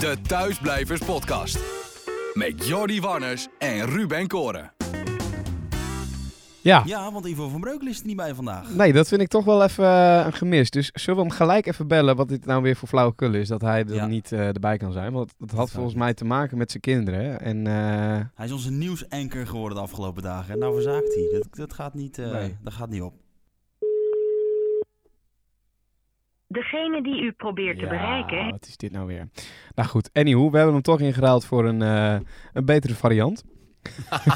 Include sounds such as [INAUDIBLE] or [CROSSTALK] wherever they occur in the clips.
De Thuisblijvers Podcast. Met Jordi Warners en Ruben Koren. Ja. Ja, want Ivo van Breukelen is er niet bij vandaag. Nee, dat vind ik toch wel even eh, een gemis. Dus zullen we hem gelijk even bellen wat dit nou weer voor flauwekul is? Dat hij er Ja. niet eh, erbij kan zijn. Want dat had volgens mij te maken met zijn kinderen. En eh, Hij is onze nieuwsanker geworden de afgelopen dagen. En nou verzaakt hij. Dat, dat, gaat niet, eh, Nee. dat gaat niet op. Degene die u probeert te ja, bereiken wat is dit nou weer? Nou goed, anywho, we hebben hem toch ingeruild voor een, eh, een betere variant.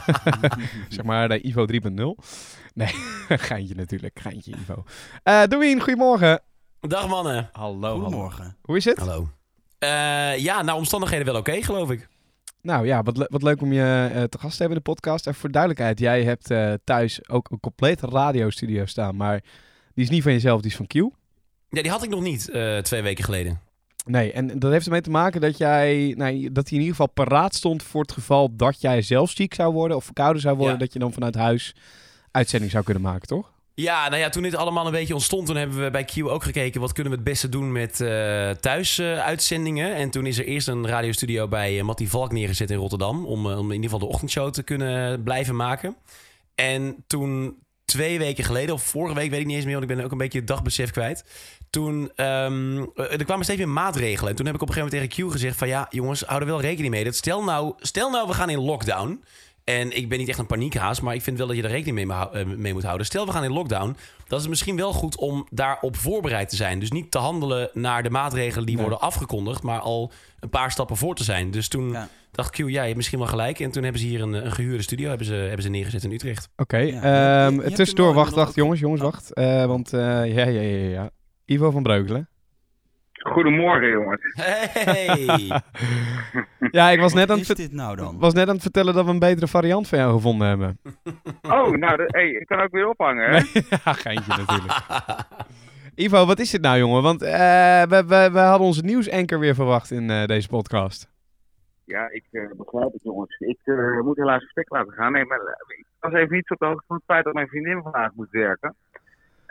[LAUGHS] zeg maar de Ivo 3.0. Nee, [LAUGHS] geintje natuurlijk, geintje Ivo. Eh Doeen, goedemorgen. Dag mannen. Hallo, hallo. Goedemorgen. Hoe is het? Hallo. Eh, ja, nou omstandigheden wel oké, geloof ik. Nou ja, wat, le- wat leuk om je eh, te gast te hebben in de podcast. En voor duidelijkheid, jij hebt eh, thuis ook een complete radiostudio staan. Maar die is niet van jezelf, die is van Q. Ja, die had ik nog niet eh, twee weken geleden. Nee, en dat heeft ermee te maken dat jij, nou, dat hij in ieder geval paraat stond voor het geval dat jij zelf ziek zou worden of verkouden zou worden. Ja. Dat je dan vanuit huis uitzending zou kunnen maken, toch? Ja, nou ja, toen dit allemaal een beetje ontstond, toen hebben we bij Q ook gekeken wat kunnen we het beste doen met eh thuisuitzendingen. en toen is er eerst een radiostudio bij uh, Mattie Valk neergezet in Rotterdam, om, om in ieder geval de ochtendshow te kunnen blijven maken. En toen twee weken geleden, of vorige week, weet ik niet eens meer, want ik ben ook een beetje het dagbesef kwijt. Toen, ehm, eh, er kwamen steeds meer maatregelen. En toen heb ik op een gegeven moment tegen Q gezegd van ja, jongens, hou er wel rekening mee. Dat stel nou, stel nou, we gaan in lockdown. En ik ben niet echt een paniekhaas, maar ik vind wel dat je er rekening mee, eh, mee moet houden. Stel, we gaan in lockdown. Dan is het misschien wel goed om daarop voorbereid te zijn. Dus niet te handelen naar de maatregelen die Nee. worden afgekondigd, maar al een paar stappen voor te zijn. Dus toen Ja. dacht Q, ja, je hebt misschien wel gelijk. En toen hebben ze hier een, een gehuurde studio hebben ze, hebben ze neergezet in Utrecht. Oké, Ja, je- je- ehm, tussendoor, wacht, wacht jongens, jongens, Oh. wacht. Eh, want, eh, ja, ja, ja, ja. Ivo van Breukelen. Goedemorgen, jongens. Hey! [LAUGHS] Ja, ik was net, aan Wat het dit nou dan? was net aan het vertellen dat we een betere variant van jou gevonden hebben. [LAUGHS] Oh, nou, dat- hey, ik kan ook weer ophangen, hè? Nee, [LAUGHS] ja, geintje natuurlijk. Ivo, wat is dit nou, jongen? Want eh, we, we, we hadden onze nieuwsanker weer verwacht in eh, deze podcast. Ja, ik eh, begrijp het, jongens. Ik eh, moet helaas verstek laten gaan. Nee, maar ik was even niet zo op de hoogte van het feit dat mijn vriendin vandaag moest werken.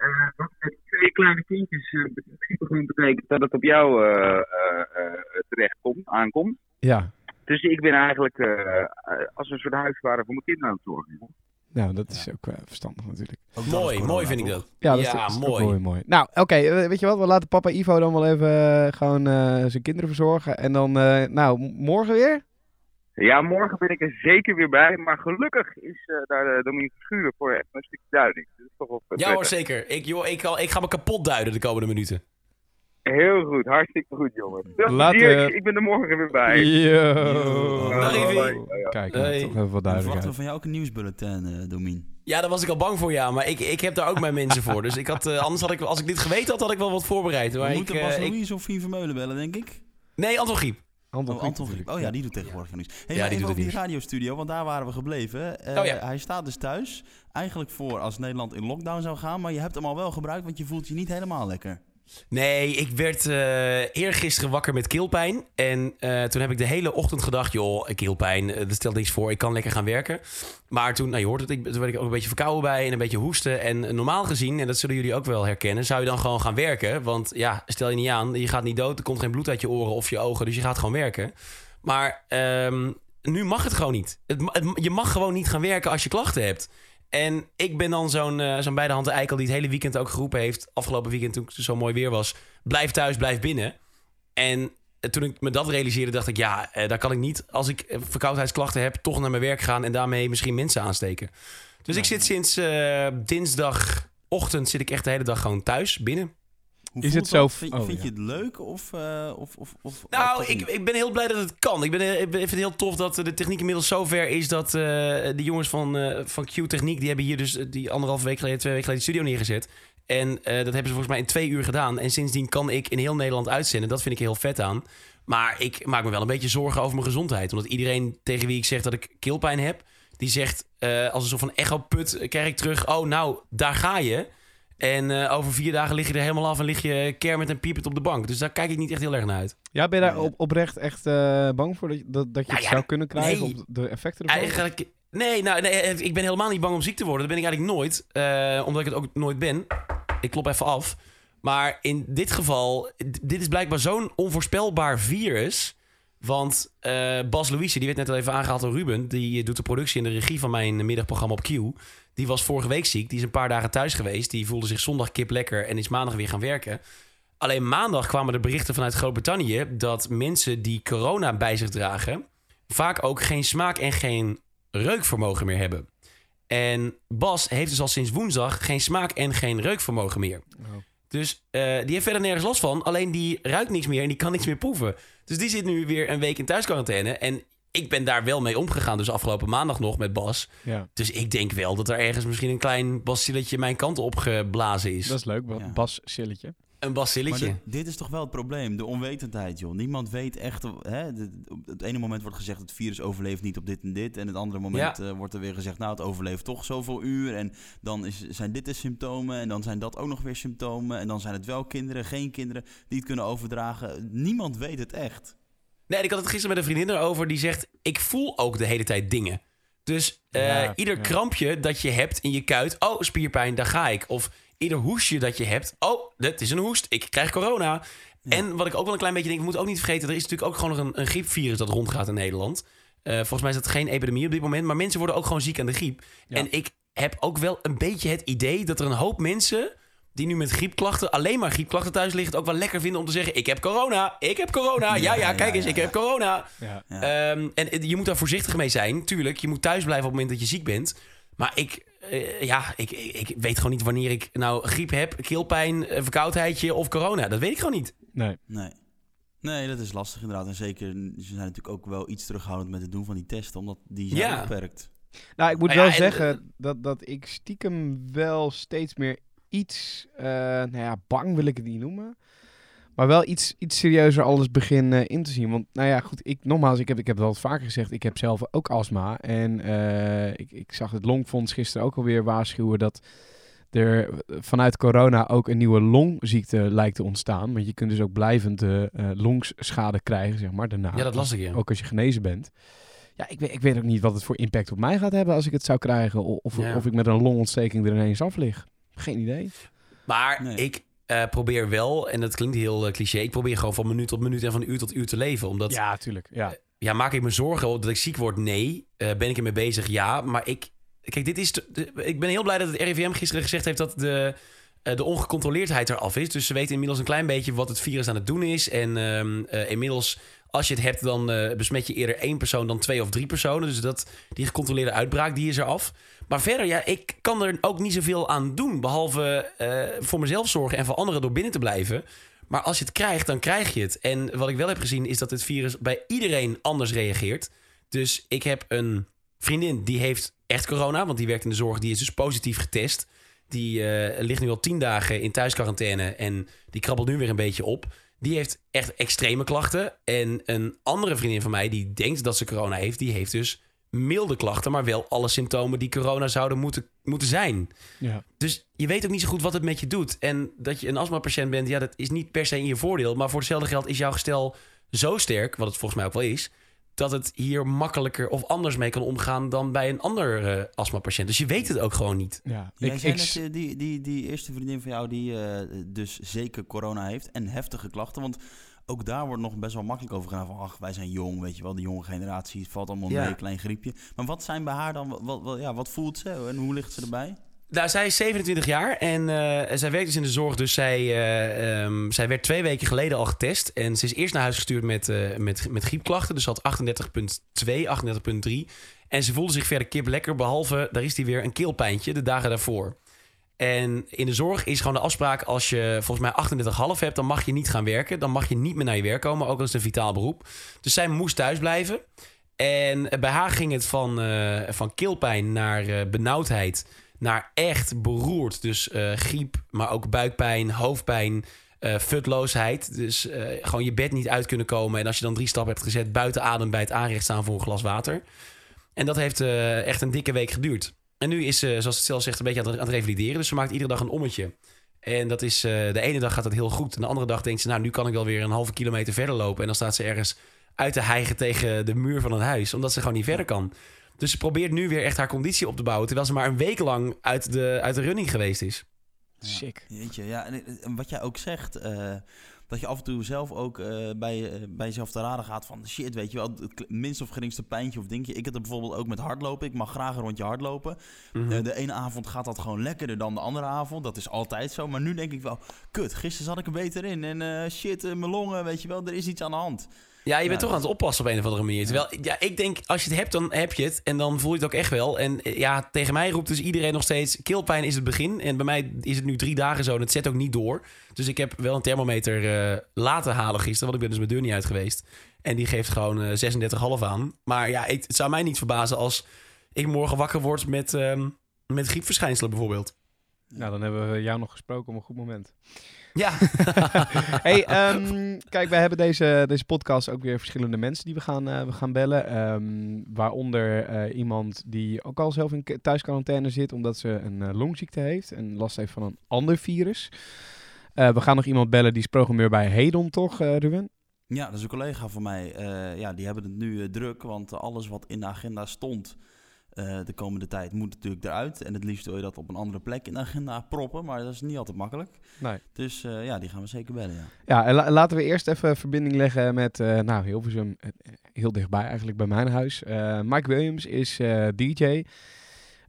Eh, met twee kleine kindjes eh, in principe gewoon betekent dat het op jou eh, eh, eh, terecht komt, aankomt. Ja, Dus ik ben eigenlijk als een soort huisvader voor mijn kinderen aan het zorgen. nou, dat is ook verstandig natuurlijk. Ook mooi, corona, mooi vind ik dat. Ja, dat is mooi. mooi, mooi. Nou, oké, weet je wat? We laten papa Ivo dan wel even gewoon eh, zijn kinderen verzorgen. En dan, eh, nou, morgen weer? Ja, morgen ben ik er zeker weer bij. Maar gelukkig is eh, daar de Dominique Verschuren voor even een stukje duiding. Dat is toch wel Ja hoor, zeker. Ik, joh, ik, al- ik ga me kapot duiden de komende minuten. Heel goed, hartstikke goed, jongen. Later. ik- ik ben er morgen weer bij. Yo. Ivy. Kijk, nou, Hey. toch even wat verwachten we duidelijkheid. van jou ook een nieuwsbulletin, eh Domien. Ja, daar was ik al bang voor, ja. Maar ik, ik heb daar ook mijn mensen voor. Dus ik had, anders had ik, als ik dit geweten had, had ik wel wat voorbereid. We Maar ik, moeten eh, Bas ik- Louise of Fien Vermeulen bellen, denk ik. Nee, Anton Griep. Anton, Oh, Anton. Oh ja, die doet tegenwoordig nieuws. Hey, Ja, die doet die radiostudio, want daar waren we gebleven. Eh, Oh ja. Hij staat dus thuis, eigenlijk voor als Nederland in lockdown zou gaan. Maar je hebt hem al wel gebruikt, want je voelt je niet helemaal lekker. Nee, ik werd eh eergisteren wakker met keelpijn. En eh, toen heb ik de hele ochtend gedacht... joh, keelpijn, eh, dat stelt niks voor. Ik kan lekker gaan werken. Maar toen, nou je hoort het, ik, toen werd ik ook een beetje verkouden bij... en een beetje hoesten. En eh, normaal gezien, en dat zullen jullie ook wel herkennen... zou je dan gewoon gaan werken. Want ja, stel je niet aan, je gaat niet dood. Er komt geen bloed uit je oren of je ogen. Dus je gaat gewoon werken. Maar ehm, nu mag het gewoon niet. Je mag gewoon niet gaan werken als je klachten hebt. En ik ben dan zo'n eh zo'n beide handen eikel die het hele weekend ook geroepen heeft. Afgelopen weekend toen het zo mooi weer was. Blijf thuis, blijf binnen. En eh, toen ik me dat realiseerde, dacht ik... ja, eh, daar kan ik niet, als ik verkoudheidsklachten heb... toch naar mijn werk gaan en daarmee misschien mensen aansteken. Dus ik zit sinds dinsdagochtend zit ik echt de hele dag gewoon thuis, binnen. Hoe Is voelt het zo- dat? Vind, oh, vind ja. je het leuk of... eh, of, of, of Nou, ik, ik ben heel blij dat het kan. Ik, ben, eh, ik vind het heel tof dat de techniek inmiddels zover is dat eh, de jongens van, eh, van Q Techniek, die hebben hier dus eh, die anderhalve week geleden, twee weken geleden de studio neergezet. En eh, dat hebben ze volgens mij in twee uur gedaan. En sindsdien kan ik in heel Nederland uitzenden. Dat vind ik heel vet aan. Maar ik maak me wel een beetje zorgen over mijn gezondheid. Omdat iedereen tegen wie ik zeg dat ik keelpijn heb, die zegt eh, als een soort van echo-put eh, krijg ik terug. Oh, nou, daar ga je. En eh, over vier dagen lig je er helemaal af en lig je kermend en piepend op de bank. Dus daar kijk ik niet echt heel erg naar uit. Ja, ben je daar op, oprecht echt eh, bang voor dat, je- dat, dat je Nou het ja, zou kunnen krijgen? nee. Op de effecten ervan? Eigenlijk, nee, nou, nee, ik ben helemaal niet bang om ziek te worden. Dat ben ik eigenlijk nooit. eh, omdat ik het ook nooit ben. Ik klop even af. Maar in dit geval, dit is blijkbaar zo'n onvoorspelbaar virus. Want eh, Bas Louise, die werd net al even aangehaald door Ruben. Die eh, doet de productie en de regie van mijn middagprogramma op Q. Die was vorige week ziek. Die is een paar dagen thuis geweest. Die voelde zich zondag kip lekker en is maandag weer gaan werken. Alleen maandag kwamen de berichten vanuit Groot-Brittannië... dat mensen die corona bij zich dragen... vaak ook geen smaak en geen reukvermogen meer hebben. En Bas heeft dus al sinds woensdag geen smaak en geen reukvermogen meer. Dus eh, die heeft verder nergens last van. Alleen die ruikt niks meer en die kan niks meer proeven. Dus die zit nu weer een week in thuisquarantaine. En ik ben daar wel mee omgegaan. Dus afgelopen maandag nog met Bas. Ja. Dus ik denk wel dat er ergens misschien een klein bacilletje mijn kant op geblazen is. Dat is leuk. Bas Silletje. Een dit, dit is toch wel het probleem, de onwetendheid, joh. Niemand weet echt... Hè, de- op het ene moment wordt gezegd... het virus overleeft niet op dit en dit. En het andere moment eh, wordt er weer gezegd... nou, het overleeft toch zoveel uur. En dan is, zijn dit de symptomen. En dan zijn dat ook nog weer symptomen. En dan zijn het wel kinderen, geen kinderen... die het kunnen overdragen. Niemand weet het echt. Nee, ik had het gisteren met een vriendin erover. Die zegt, ik voel ook de hele tijd dingen. Dus eh, Ja, ieder ja. krampje dat je hebt in je kuit... Oh, spierpijn, daar ga ik. Of ieder hoestje dat je hebt... Oh, dit is een hoest, ik krijg corona. En wat ik ook wel een klein beetje denk... We moeten ook niet vergeten... Er is natuurlijk ook gewoon nog een, een griepvirus dat rondgaat in Nederland. Eh, volgens mij is dat geen epidemie op dit moment. Maar mensen worden ook gewoon ziek aan de griep. Ja. En ik heb ook wel een beetje het idee... dat er een hoop mensen... die nu met griepklachten, alleen maar griepklachten thuis liggen... het ook wel lekker vinden om te zeggen... ik heb corona, ik heb corona. Ja, ja, Ja, kijk ja, eens, ja, ik heb corona. Ehm, en je moet daar voorzichtig mee zijn, tuurlijk. Je moet thuis blijven op het moment dat je ziek bent. Maar ik, eh, ja, ik, ik, ik weet gewoon niet wanneer ik nou griep heb, keelpijn, een verkoudheidje of corona. Dat weet ik gewoon niet. Nee. Nee. Nee, dat is lastig inderdaad. En zeker, ze zijn natuurlijk ook wel iets terughoudend met het doen van die testen, omdat die zijn Ja. beperkt. Nou, ik moet Nou ja, wel en, zeggen dat, dat ik stiekem wel steeds meer iets, eh, nou ja, bang wil ik het niet noemen. Maar wel iets, iets serieuzer alles begin eh, in te zien. Want, nou ja, goed, ik, nogmaals, ik heb, ik heb het wel eens vaker gezegd, ik heb zelf ook astma. En eh, ik, ik zag het Longfonds gisteren ook alweer waarschuwen dat er vanuit corona ook een nieuwe longziekte lijkt te ontstaan. Want je kunt dus ook blijvend eh eh, longschade krijgen, zeg maar, daarna. Ja, dat las ik, ja. Ook als je genezen bent. Ja, ik weet, ik weet ook niet wat het voor impact op mij gaat hebben als ik het zou krijgen. Of, Ja. of ik met een longontsteking er ineens af lig. Geen idee. Maar Nee. ik eh, probeer wel, en dat klinkt heel eh, cliché... ik probeer gewoon van minuut tot minuut en van uur tot uur te leven. Omdat, ja, Ja, tuurlijk. Ja. maak ik me zorgen dat ik ziek word? Nee. Eh, ben ik ermee bezig? Ja. Maar ik... Kijk, dit is... te- de- ik ben heel blij dat het RIVM gisteren gezegd heeft dat de... eh, de ongecontroleerdheid eraf is. Dus ze weten inmiddels een klein beetje wat het virus aan het doen is. En ehm, eh, inmiddels, als je het hebt, dan eh, besmet je eerder één persoon dan twee of drie personen. Dus dat, die gecontroleerde uitbraak, die is eraf. Maar verder, ja, ik kan er ook niet zoveel aan doen. Behalve eh, voor mezelf zorgen en voor anderen door binnen te blijven. Maar als je het krijgt, dan krijg je het. En wat ik wel heb gezien, is dat het virus bij iedereen anders reageert. Dus ik heb een vriendin die heeft echt corona, want die werkt in de zorg. Die is dus positief getest. Die eh, ligt nu al tien dagen in thuisquarantaine en die krabbelt nu weer een beetje op. Die heeft echt extreme klachten. En een andere vriendin van mij die denkt dat ze corona heeft, die heeft dus milde klachten, maar wel alle symptomen die corona zouden moeten, moeten zijn. Ja. Dus je weet ook niet zo goed wat het met je doet. En dat je een astmapatiënt bent, ja, dat is niet per se in je voordeel. Maar voor hetzelfde geld is jouw gestel zo sterk, wat het volgens mij ook wel is, dat het hier makkelijker of anders mee kan omgaan dan bij een ander eh astmapatiënt. Dus je weet het ook gewoon niet. ja. Jij Ik, zei ik, net, eh, die, die, die eerste vriendin van jou die eh, dus zeker corona heeft en heftige klachten. Want ook daar wordt nog best wel makkelijk over gedaan van... ach, wij zijn jong, weet je wel, de jonge generatie, het valt allemaal Ja. mee, klein griepje. Maar wat zijn bij haar dan, wat, wat, ja, wat voelt ze en hoe ligt ze erbij? Nou, zij is 27 jaar en eh, zij werkt dus in de zorg. Dus zij, eh, ehm, zij werd twee weken geleden al getest. En ze is eerst naar huis gestuurd met, eh, met, met griepklachten. Dus ze had 38,2, 38,3. En ze voelde zich verder kip lekker. Behalve, daar is die weer een keelpijntje de dagen daarvoor. En in de zorg is gewoon de afspraak... als je volgens mij 38,5 hebt... dan mag je niet gaan werken. Dan mag je niet meer naar je werk komen. Ook al is het een vitaal beroep. Dus zij moest thuis blijven. En bij haar ging het van, eh, van keelpijn naar eh, benauwdheid... naar echt beroerd. Dus eh, griep, maar ook buikpijn, hoofdpijn... futloosheid. Dus gewoon je bed niet uit kunnen komen. En als je dan drie stappen hebt gezet... buiten adem bij het aanrecht staan voor een glas water. En dat heeft echt een dikke week geduurd. En nu is ze, zoals het zelf zegt, een beetje aan het, aan het revalideren. Dus ze maakt iedere dag een ommetje. En dat is, eh, de ene dag gaat het heel goed. En de andere dag denkt ze, nou, nu kan ik wel weer een halve kilometer verder lopen. En dan staat ze ergens uit te hijgen tegen de muur van het huis. Omdat ze gewoon niet verder kan. Dus ze probeert nu weer echt haar conditie op te bouwen. Terwijl ze maar een week lang uit de, uit de running geweest is. Sick. Jeetje, ja. En, en wat jij ook zegt, eh, dat je af en toe zelf ook eh, bij, eh, bij jezelf te raden gaat van shit, weet je wel, het minst of geringste pijntje of dingetje. Ik heb het bijvoorbeeld ook met hardlopen. Ik mag graag een rondje hardlopen. Mhm. Eh, de ene avond gaat dat gewoon lekkerder dan de andere avond. Dat is altijd zo. Maar nu denk ik wel, kut, gisteren zat ik er beter in. En shit, mijn longen, weet je wel, er is iets aan de hand. Ja, je bent toch aan het oppassen op een of andere manier. Terwijl, ja, ik denk, als je het hebt, dan heb je het. En dan voel je het ook echt wel. En eh, ja, tegen mij roept dus iedereen nog steeds... keelpijn is het begin. En bij mij is het nu drie dagen zo en het zet ook niet door. Dus ik heb wel een thermometer eh, laten halen gisteren. Want ik ben dus mijn deur niet uit geweest. En die geeft gewoon eh 36,5 aan. Maar ja, ik, het zou mij niet verbazen als ik morgen wakker word met, ehm, met griepverschijnselen bijvoorbeeld. Nou, dan hebben we jou nog gesproken op een goed moment. Ja, [LAUGHS] hey, ehm, kijk, wij hebben deze, deze podcast ook weer verschillende mensen die we gaan, eh, we gaan bellen. Ehm, waaronder eh, iemand die ook al zelf in thuisquarantaine zit, omdat ze een eh, longziekte heeft en last heeft van een ander virus. Eh, we gaan nog iemand bellen die is programmeur bij Hedon, toch, eh, Ruben? Ja, dat is een collega van mij. Eh, ja, die hebben het nu druk, want alles wat in de agenda stond eh, de komende tijd moet natuurlijk eruit. En het liefst wil je dat op een andere plek in de agenda proppen, maar dat is niet altijd makkelijk. Nee. Dus eh, ja, die gaan we zeker bellen, ja. Ja, en la- laten we eerst even verbinding leggen met, eh nou, Hilversum, heel dichtbij eigenlijk bij mijn huis. Mike Williams is DJ.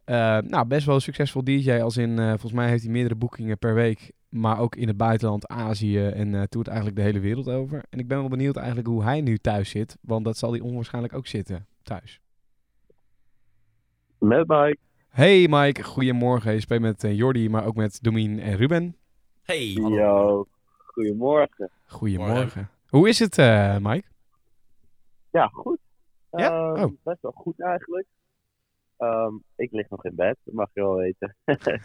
Nou, best wel een succesvol DJ, als in, volgens mij heeft hij meerdere boekingen per week, maar ook in het buitenland, Azië en toert eigenlijk de hele wereld over. En ik ben wel benieuwd eigenlijk hoe hij nu thuis zit, want dat zal hij onwaarschijnlijk ook zitten, thuis. Met Mike. Hey Mike, goedemorgen. Je spreekt met eh, Jordi, maar ook met Domien en Ruben. hey. Yo, goedemorgen. Goedemorgen. Hoe is het, eh, Mike? Ja, goed. Ja? Ehm, Oh. Best wel goed eigenlijk. Ehm, ik lig nog in bed, dat mag je wel weten. [LAUGHS]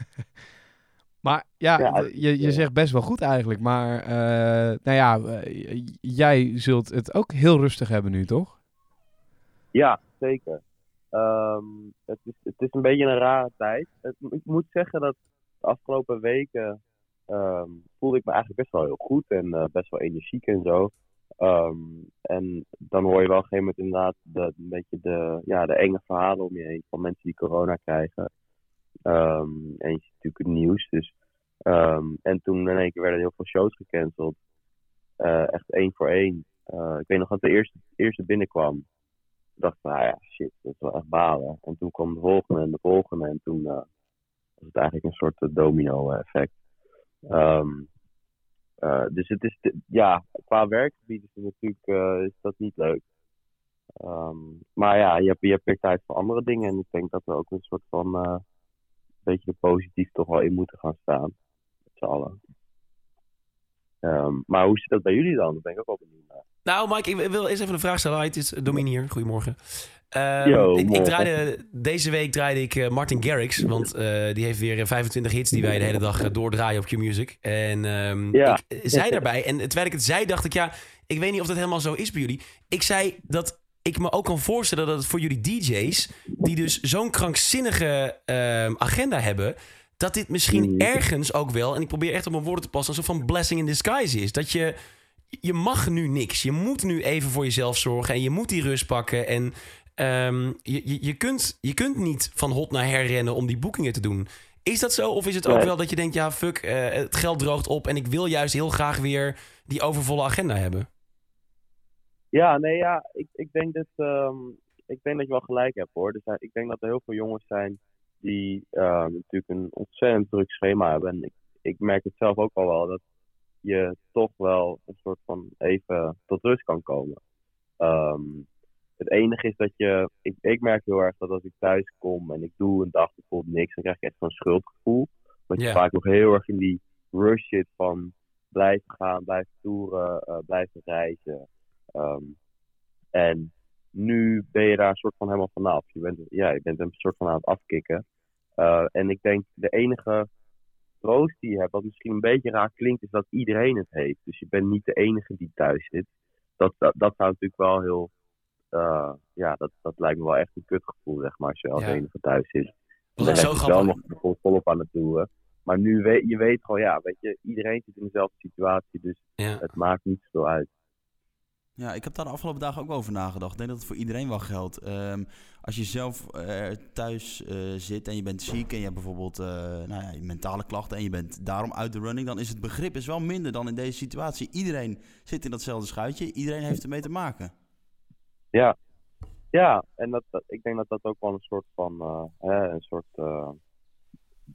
Maar ja, je, je ja. zegt best wel goed eigenlijk. Maar eh, nou ja, jij zult het ook heel rustig hebben nu, toch? Ja, zeker. Ehm, het, is, het is een beetje een rare tijd. Ik moet zeggen dat de afgelopen weken ehm, voelde ik me eigenlijk best wel heel goed en eh, best wel energiek en zo. Ehm, en dan hoor je wel op een gegeven moment inderdaad de, een beetje de, ja, de enge verhalen om je heen van mensen die corona krijgen. En je ziet natuurlijk het nieuws. Dus, en toen in één keer werden heel veel shows gecanceld. Eh, echt één voor één. Eh, ik weet nog dat de eerste, eerste binnenkwam. Ik dacht, nou ja, shit, dat is wel echt balen. En toen kwam de volgende en de volgende. En toen eh, was het eigenlijk een soort eh, domino-effect. Ehm, eh, dus het is, ja, qua werkgebied is het natuurlijk is dat niet leuk. Ehm, maar ja, je hebt, je hebt tijd voor andere dingen. En ik denk dat we ook een soort van, een beetje positief toch wel in moeten gaan staan. Met z'n allen. Ehm, maar hoe zit dat bij jullie dan? Dat ben ik ook wel benieuwd naar. Nou, Mike, ik wil eens even een vraag stellen. Hi, het is Domien hier. Goedemorgen. Ehm, Yo, ik, draaide, deze week draaide ik eh, Martin Garrix. Want eh, die heeft weer eh, 25 hits die wij de hele dag eh, doordraaien op Q-Music. En ehm, Ja. ik eh, zei daarbij, en terwijl ik het zei, dacht ik... ja, ik weet niet of dat helemaal zo is bij jullie. Ik zei dat ik me ook kan voorstellen dat het voor jullie DJ's... die dus zo'n krankzinnige agenda hebben... dat dit misschien ergens ook wel... en ik probeer echt op mijn woorden te passen... een soort van blessing in disguise is. Dat je je mag nu niks. Je moet nu even voor jezelf zorgen en je moet die rust pakken. En ehm, je, je, je, kunt, je kunt niet van hot naar her rennen om die boekingen te doen. Is dat zo? Of is het ook Nee. wel dat je denkt, ja, fuck, eh, het geld droogt op en ik wil juist heel graag weer die overvolle agenda hebben? Ja, nee, ja, ik, ik, denk dat, ehm, ik denk dat je wel gelijk hebt hoor. Zijn, ik denk dat er heel veel jongens zijn die ehm, natuurlijk een ontzettend druk schema hebben. En ik, ik merk het zelf ook al wel dat je toch wel een soort van even tot rust kan komen. Ehm, het enige is dat je, ik, ik merk heel erg dat als ik thuis kom en ik doe een dag bijvoorbeeld niks, dan krijg ik echt zo'n schuldgevoel. Want je vaak nog heel erg in die rush zit van blijven gaan, blijven toeren, eh, blijven reizen. Ehm, en nu ben je daar een soort van helemaal vanaf. Je bent, ja, je bent een soort van aan het afkicken. Eh, en ik denk de enige troost die je hebt, wat misschien een beetje raar klinkt, is dat iedereen het heeft. Dus je bent niet de enige die thuis zit. Dat, dat, dat zou natuurlijk wel heel. eh, ja, dat, dat lijkt me wel echt een kutgevoel, zeg maar, als je als Ja. enige thuis zit. Dat Dan is zo heb je wel grappig. nog bijvoorbeeld volop aan het toeren. Maar nu weet je weet gewoon, ja, weet je, iedereen zit in dezelfde situatie, dus Ja. het maakt niet zoveel uit. Ja, ik heb daar de afgelopen dagen ook over nagedacht. Ik denk dat het voor iedereen wel geldt. Ehm, als je zelf eh, thuis eh, zit en je bent ziek en je hebt bijvoorbeeld eh, nou ja, mentale klachten en je bent daarom uit de running, dan is het begrip is wel minder dan in deze situatie. Iedereen zit in datzelfde schuitje, iedereen heeft ermee te maken. Ja, ja en dat, ik denk dat dat ook wel een soort van hè, een soort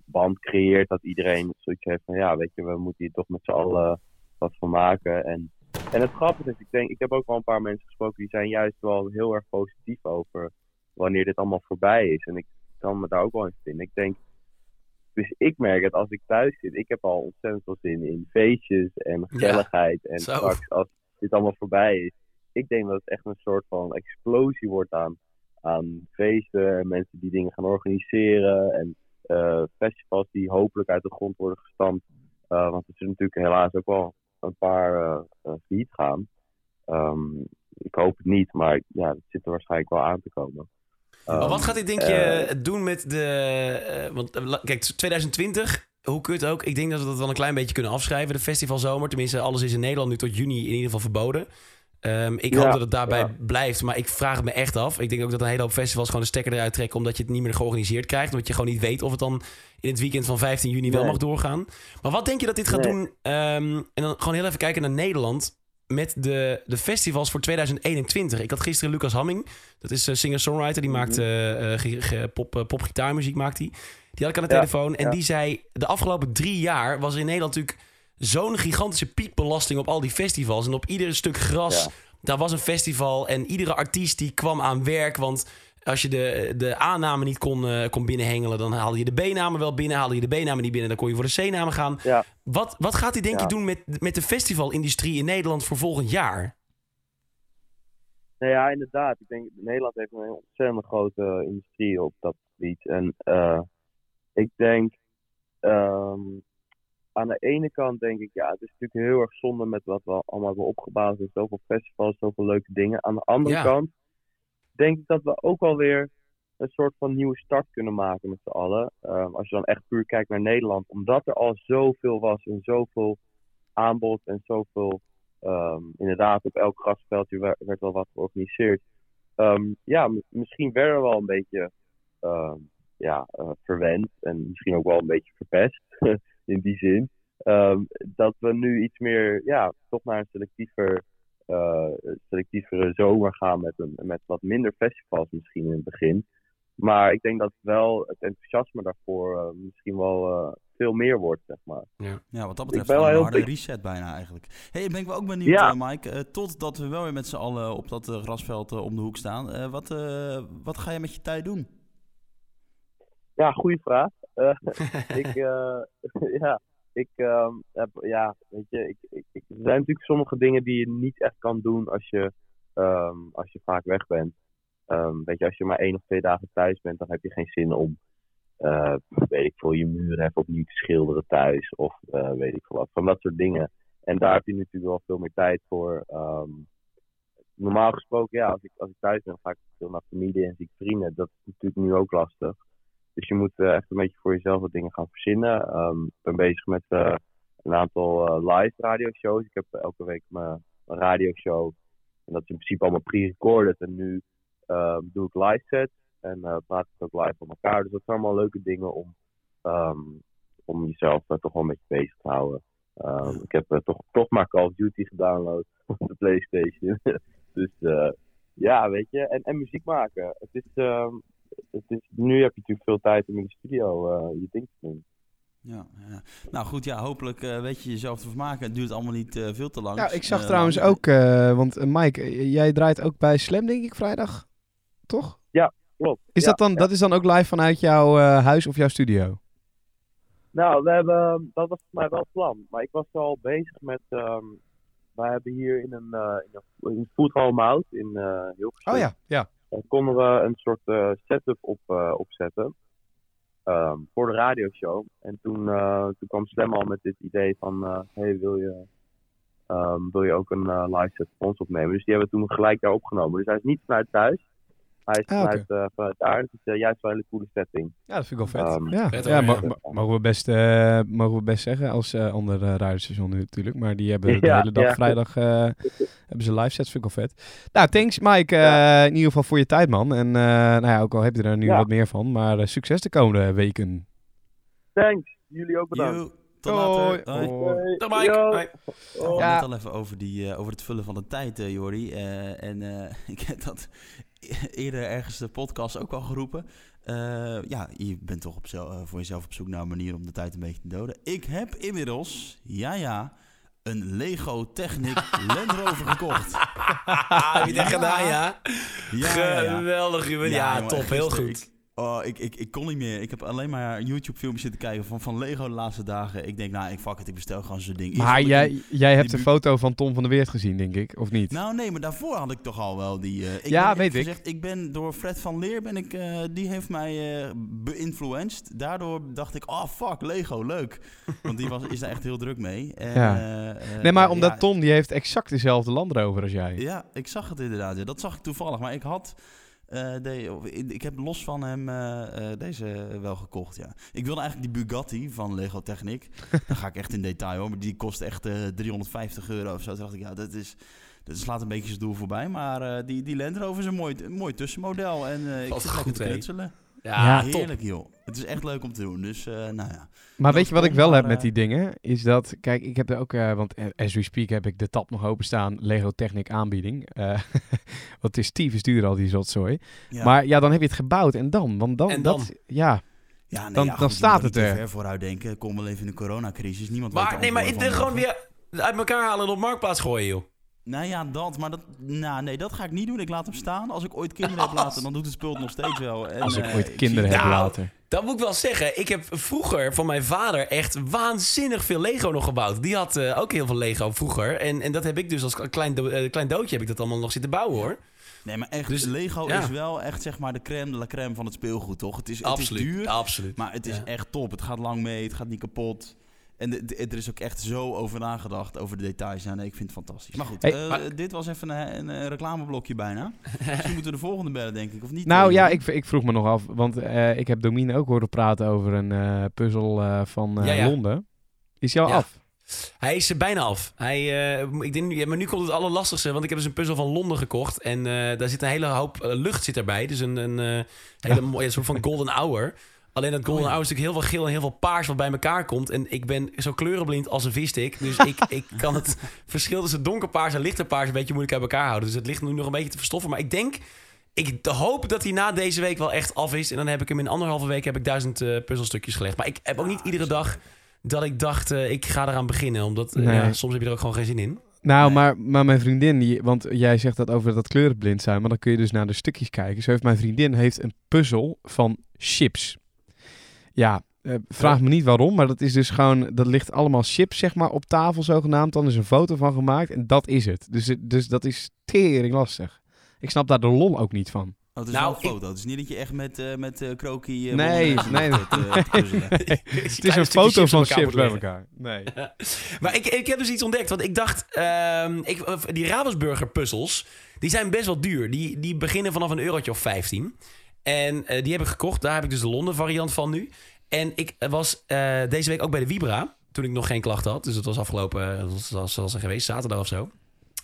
band creëert dat iedereen zoiets heeft van ja, weet je, we moeten hier toch met z'n allen wat van maken. En, en het grappige is, ik denk, ik heb ook wel een paar mensen gesproken die zijn juist wel heel erg positief over wanneer dit allemaal voorbij is. En ik kan me daar ook wel in vinden. Ik denk, dus ik merk het als ik thuis zit, ik heb al ontzettend veel zin in feestjes en gezelligheid. en zo. straks als dit allemaal voorbij is, ik denk dat het echt een soort van explosie wordt aan, aan feesten en mensen die dingen gaan organiseren en eh, festivals die hopelijk uit de grond worden gestampt. Eh, want er zullen natuurlijk helaas ook wel een paar eh eh, failliet gaan. Ehm, ik hoop het niet, maar ja, dat zit er waarschijnlijk wel aan te komen. Maar Ehm, wat gaat dit, denk je, eh, doen met de... want kijk, 2020, hoe kut ook. Ik denk dat we dat wel een klein beetje kunnen afschrijven. De festivalzomer, tenminste, alles is in Nederland nu tot juni in ieder geval verboden. Ehm, ik Ja, hoop dat het daarbij ja. blijft, maar ik vraag het me echt af. Ik denk ook dat een hele hoop festivals gewoon de stekker eruit trekken... omdat je het niet meer georganiseerd krijgt. Omdat je gewoon niet weet of het dan in het weekend van 15 juni wel mag doorgaan. Maar wat denk je dat dit gaat Nee. doen? Ehm, en dan gewoon heel even kijken naar Nederland met de, de festivals voor 2021. Ik had gisteren Lucas Hamming, dat is een singer-songwriter, die Mhm. maakt eh, eh, ge- pop, eh, popgitaarmuziek. Maakt hij. Die had ik aan de Ja, telefoon en die zei: de afgelopen drie jaar was er in Nederland natuurlijk zo'n gigantische piekbelasting op al die festivals. En op ieder stuk gras, Ja. daar was een festival en iedere artiest die kwam aan werk, want als je de, de A-namen niet kon, eh, kon binnenhengelen, dan haalde je de B-namen wel binnen. Haalde je de B-namen niet binnen, dan kon je voor de C-namen gaan. Ja. Wat, wat gaat hij denk je doen met, met de festivalindustrie in Nederland voor volgend jaar? Nou ja, inderdaad. Ik denk Nederland heeft een ontzettend grote industrie op dat gebied. En eh, ik denk, ehm, aan de ene kant denk ik, ja, het is natuurlijk heel erg zonde met wat we allemaal hebben opgebouwd. En zoveel festivals, zoveel leuke dingen. Aan de andere Ja. kant denk ik dat we ook wel weer een soort van nieuwe start kunnen maken met z'n allen. Ehm, als je dan echt puur kijkt naar Nederland. Omdat er al zoveel was en zoveel aanbod en zoveel Ehm, inderdaad, op elk grasveldje werd, werd wel wat georganiseerd. Ehm, ja, misschien werden we wel een beetje ja, eh, verwend en misschien ook wel een beetje verpest [LAUGHS] in die zin. Ehm, dat we nu iets meer, ja, toch naar een selectiever, eh, selectievere zomer gaan met, een, met wat minder festivals misschien in het begin. Maar ik denk dat wel het enthousiasme daarvoor eh, misschien wel eh, veel meer wordt, zeg maar. Ja, wat dat Ik betreft ben wel een harde reset bijna eigenlijk. hey, ben ik wel ook benieuwd, Ja. Mike. totdat we wel weer met z'n allen op dat grasveld om de hoek staan. Eh, wat, eh, wat ga je met je tijd doen? Ja, goede vraag. Eh, [LAUGHS] ik, eh, [LAUGHS] ja, ik ehm, heb, ja, weet je, ik, ik, er zijn natuurlijk sommige dingen die je niet echt kan doen als je, ehm, als je vaak weg bent. Ehm, weet je, als je maar één of twee dagen thuis bent, dan heb je geen zin om, eh, weet ik veel, je muren even opnieuw te schilderen thuis of weet ik veel wat, van dat soort dingen. En daar heb je natuurlijk wel veel meer tijd voor. Normaal gesproken, ja, als ik, als ik thuis ben, ga ik veel naar familie en zie ik vrienden. Dat is natuurlijk nu ook lastig. Dus je moet eh, echt een beetje voor jezelf wat dingen gaan verzinnen. Ehm, ik ben bezig met eh, een aantal eh, live radioshows. Ik heb elke week mijn, radioshow. En dat is in principe allemaal pre-recorded. En nu ehm, doe ik live sets. En praat ik ook live met elkaar. Dus dat zijn allemaal leuke dingen om, ehm, om jezelf toch wel een beetje bezig te houden. Ik heb toch, toch maar Call of Duty gedownload [LAUGHS] op de PlayStation. [LAUGHS] dus eh, ja, weet je. En, en muziek maken. Het is, het is, nu heb je natuurlijk veel tijd om in de studio eh, je ding te doen. Ja, ja. Nou goed, ja, hopelijk eh, weet je jezelf te vermaken. Het duurt allemaal niet eh, veel te lang. Nou, ik zag Eh, trouwens lang. ook, eh, want Mike, jij draait ook bij Slam, denk ik, vrijdag? Toch? Klopt. Is Ja, dat dan, ja. dat is dan ook live vanuit jouw eh, huis of jouw studio? Nou, we hebben, dat was voor mij wel het plan. Maar ik was al bezig met. ehm wij hebben hier in een, eh in een, in Food Hall Mout in eh Hilversum. Oh ja, ja. Daar konden we een soort eh, setup op, eh, opzetten. ehm, voor de radioshow. En toen, eh, toen kwam Slam al met dit idee van: hey, wil je, ehm, wil je ook een live set voor ons opnemen? Dus die hebben we toen gelijk daar opgenomen. Dus hij is niet vanuit thuis. Hij is Ah, vanuit, eh, vanuit daar. Het is eh, juist wel een hele coole setting. Ja, dat vind ik wel vet. Ehm, ja, vet ja, mogen, we best, eh, mogen we best zeggen als eh ander uh, radiostation nu natuurlijk. Maar die hebben [LAUGHS] de hele dag ja. vrijdag eh, [LAUGHS] hebben ze live sets. Vind ik wel vet. Nou, thanks Mike eh, Ja. in ieder geval voor je tijd man. En eh, nou ja, ook al heb je er nu Ja. wat meer van. Maar eh, succes de komende weken. Thanks. Jullie ook bedankt. Yo, tot later. Hoi. Hoi. Dag Mike. Hoi. We hadden Ja. het al even over, die, eh, over het vullen van de tijd, eh Jordi. Eh, en eh, [LAUGHS] ik heb dat [LAUGHS] eerder ergens de podcast ook al geroepen. Eh, ja, je bent toch op eh, voor jezelf op zoek naar een manier om de tijd een beetje te doden. Ik heb inmiddels, ja ja, een Lego Technic [LAUGHS] Land Rover gekocht. [LAUGHS] Heb je Ja. gedaan, ja? Ja, ja, ja. Geweldig, Ruben. Ja, jongen, top. Heel goed. Ik, oh, ik, ik, ik kon niet meer. Ik heb alleen maar YouTube-filmpjes zitten kijken van, van Lego de laatste dagen. Ik denk, nou, ik fuck het, ik bestel gewoon zo'n ding. Maar jij, jij hebt de foto van Tom van der Weert gezien, denk ik. Of niet? Nou, nee, maar daarvoor had ik toch al wel die... eh, ik Ja, ben, weet ik. Gezegd, ik ben door Fred van Leer, ben ik, eh, die heeft mij eh beïnfluenced. Daardoor dacht ik, oh fuck, Lego, leuk. Want die was, is daar echt heel druk mee. En, Ja. nee, maar omdat ja, Tom, die heeft exact dezelfde Land Rover als jij. Ja, ik zag het inderdaad. ja. Dat zag ik toevallig. Maar ik had... eh, de, ik heb los van hem eh, eh, deze wel gekocht, ja. Ik wilde eigenlijk die Bugatti van Lego Technic. [LAUGHS] Daar ga ik echt in detail hoor. Maar die kost echt eh 350 euro of zo. Toen dacht ik, ja, dat is... Dat slaat een beetje zijn doel voorbij. Maar die, die Land Rover is een mooi, een mooi tussenmodel. En ik zit goed, lekker te. Ja, Ja, top. Heerlijk, joh. Het is echt leuk om te doen. Dus, eh, nou ja. Maar Dat weet je wat ik wel heb met eh, die dingen? Is dat, kijk, ik heb er ook, eh, want as we speak heb ik de tab nog openstaan, Lego Technic aanbieding. Eh [LAUGHS] want het is tyfus duur al die zotzooi. ja. Maar ja, dan heb je het gebouwd en dan? Want dan, En dat, dan? ja, ja, nee, dan- ja, dan goed, je staat het er. ver vooruit denken. Kom wel even in de coronacrisis. Niemand weet Maar nee, maar van gewoon weer uit elkaar halen en op marktplaats gooien, joh. Nou ja, dat. Maar dat, nou, nee, dat ga ik niet doen. Ik laat hem staan. Als ik ooit kinderen heb [LAUGHS] laten, dan doet het spul het nog steeds wel. En, als ik eh, ooit kinderen heb Nou, later. Dat moet ik wel zeggen. Ik heb vroeger van mijn vader echt waanzinnig veel Lego nog gebouwd. Die had eh, ook heel veel Lego vroeger. En, en dat heb ik dus als klein, do- eh, klein doodje heb ik dat allemaal nog zitten bouwen, hoor. Nee, maar echt, Dus, Lego ja. is wel echt zeg maar de crème de la crème van het speelgoed, toch? Het is, het absoluut. is duur, absoluut. maar het is Ja. echt top. Het gaat lang mee, het gaat niet kapot. En de- de- er is ook echt zo over nagedacht, over de details. Ja, nee, ik vind het fantastisch. Maar goed, Hey, eh, maar- dit was even een, een, reclameblokje bijna. Misschien moeten we de volgende bellen, denk ik, of niet? Nou ja, ik, ik vroeg me nog af, want eh, ik heb Domine ook horen praten over een eh, puzzel eh, van eh, Ja, ja. Londen. Is Ja. af? Hij is er bijna af. Hij, eh, ik denk, ja, maar nu komt het allerlastigste, want ik heb dus een puzzel van Londen gekocht. En eh, daar zit een hele hoop lucht zit erbij. Dus een, een hele mooie soort van golden hour. Alleen dat golden Oh, ja. is natuurlijk heel veel geel en heel veel paars wat bij elkaar komt. En ik ben zo kleurenblind als een visstick. Dus [LAUGHS] ik, ik kan het verschil tussen donkerpaars en lichter paars een beetje moeilijk uit elkaar houden. Dus het ligt nu nog een beetje te verstoffen. Maar ik denk, ik hoop dat hij na deze week wel echt af is. En dan heb ik hem in anderhalve week heb ik duizend eh, puzzelstukjes gelegd. Maar ik heb ook niet iedere dag dat ik dacht, eh, ik ga eraan beginnen. Omdat eh, Nee. ja, soms heb je er ook gewoon geen zin in. Nou, Nee. maar, maar mijn vriendin, die, want jij zegt dat over dat kleurenblind zijn, maar dan kun je dus naar de stukjes kijken. Zo heeft mijn vriendin heeft een puzzel van chips. Ja, eh, vraag me niet waarom, maar dat is dus gewoon, dat ligt allemaal chips zeg maar op tafel zogenaamd. Dan is een foto van gemaakt en dat is het. Dus, dus dat is tering lastig. Ik snap daar de lol ook niet van. Oh, het is Nou, wel een foto. Het is niet dat je echt met, eh met eh krokie... eh, Nee, nee. [LAUGHS] [LAUGHS] Het is een foto van chips bij elkaar. Nee. [LAUGHS] Maar ik, ik heb dus iets ontdekt. Want ik dacht, ehm, ik, eh, die Ravensburger puzzels, die zijn best wel duur. Die, die beginnen vanaf een eurotje of 15. En eh, die heb ik gekocht. Daar heb ik dus de Londen variant van nu. En ik was eh, deze week ook bij de Vibra. Toen ik nog geen klachten had. Dus het was afgelopen, eh, dat was, was er geweest, zaterdag of zo.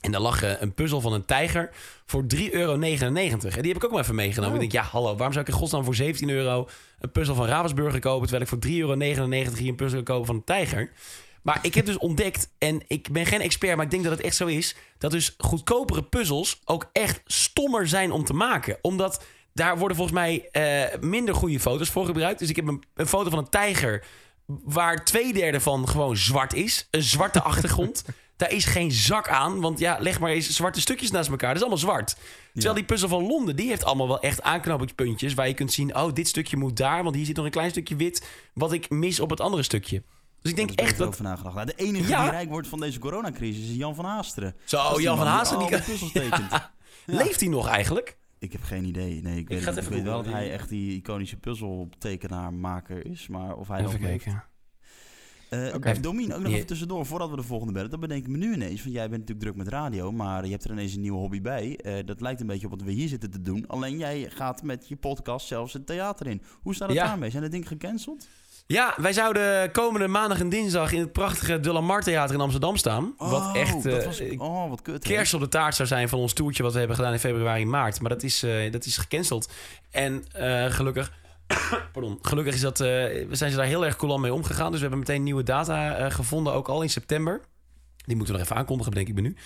En daar lag eh, een puzzel van een tijger voor 3,99 euro. En die heb ik ook maar even meegenomen. Oh. Ik denk, ja, hallo, waarom zou ik in godsnaam voor 17 euro een puzzel van Ravensburger kopen... terwijl ik voor 3,99 euro hier een puzzel kan kopen van een tijger? Maar ik heb dus ontdekt, en ik ben geen expert, maar ik denk dat het echt zo is... dat dus goedkopere puzzels ook echt stommer zijn om te maken. Omdat daar worden volgens mij eh, minder goede foto's voor gebruikt. Dus ik heb een, een foto van een tijger waar twee derde van gewoon zwart is. Een zwarte [LAUGHS] achtergrond. Daar is geen zak aan, want ja, leg maar eens zwarte stukjes naast elkaar. Dat is allemaal zwart. Terwijl die puzzel van Londen, die heeft allemaal wel echt aanknopingspuntjes... waar je kunt zien, oh, dit stukje moet daar... want hier zit nog een klein stukje wit... wat ik mis op het andere stukje. Dus ik denk is echt dat... over nagedacht. Nou, de enige Ja. die rijk wordt van deze coronacrisis is Jan van Haasteren. Zo, Dat Jan van Haasteren, die die tekent. [LAUGHS] Ja. Leeft hij nog eigenlijk? Ik heb geen idee. Nee, ik weet, ga het ik even weet wel dat hij echt die iconische puzzeltekenaar-maker is. Maar of hij nog leeft. Eh Oké. Domien, ook nog even tussendoor, voordat we de volgende bellen. Dat bedenk ik me nu ineens. Want jij bent natuurlijk druk met radio, maar je hebt er ineens een nieuwe hobby bij. Eh, dat lijkt een beetje op wat we hier zitten te doen. Alleen jij gaat met je podcast zelfs het theater in. Hoe staat het Ja. daarmee? Zijn de dingen gecanceld? Ja, wij zouden komende maandag en dinsdag in het prachtige De Lamar Theater in Amsterdam staan. wat Oh, echt dat eh, was, oh, wat kut. kerst op de taart zou zijn van ons toertje wat we hebben gedaan in februari maart. Maar dat is, eh, dat is gecanceld. En eh, gelukkig, [COUGHS] pardon, gelukkig is dat, we zijn ze daar heel erg cool aan mee omgegaan. Dus we hebben meteen nieuwe data gevonden, ook al in september. Die moeten we nog even aankondigen, bedenk ik me nu.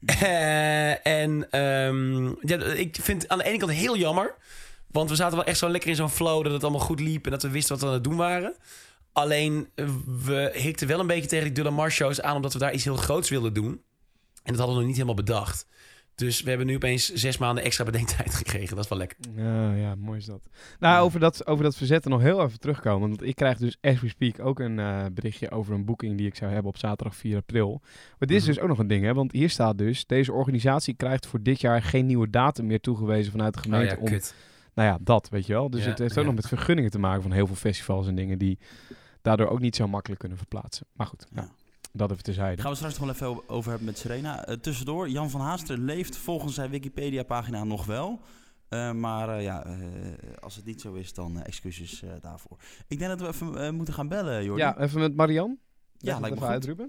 [LAUGHS] Eh, en ehm, ja, ik vind het aan de ene kant heel jammer. Want we zaten wel echt zo lekker in zo'n flow dat het allemaal goed liep en dat we wisten wat we aan het doen waren. Alleen eh, we hikten wel een beetje tegen die De La Mar shows aan omdat we daar iets heel groots wilden doen. En dat hadden we nog niet helemaal bedacht. Dus we hebben nu opeens zes maanden extra bedenktijd [LAUGHS] gekregen. Dat is wel lekker. Ja, ja, mooi is dat. Nou, over dat, over dat verzetten nog heel even terugkomen. Want ik krijg dus as we speak ook een eh, berichtje over een boeking die ik zou hebben op zaterdag 4 april. Maar dit is Mhm. dus ook nog een ding, hè. Want hier staat dus, deze organisatie krijgt voor dit jaar geen nieuwe datum meer toegewezen vanuit de gemeente. om, kut. Nou ja, dat, weet je wel. Dus Ja, het heeft ook ja. nog met vergunningen te maken van heel veel festivals en dingen die daardoor ook niet zo makkelijk kunnen verplaatsen. Maar goed, Ja. dat even terzijde. Gaan we straks nog wel even over hebben met Serena. Eh, tussendoor, Jan van Haasteren leeft volgens zijn Wikipedia-pagina nog wel. Eh, maar eh, ja, als het niet zo is, dan excuses daarvoor. Ik denk dat we even moeten gaan bellen, Jordi. Ja, even met Marian. Ja, lijkt me goed.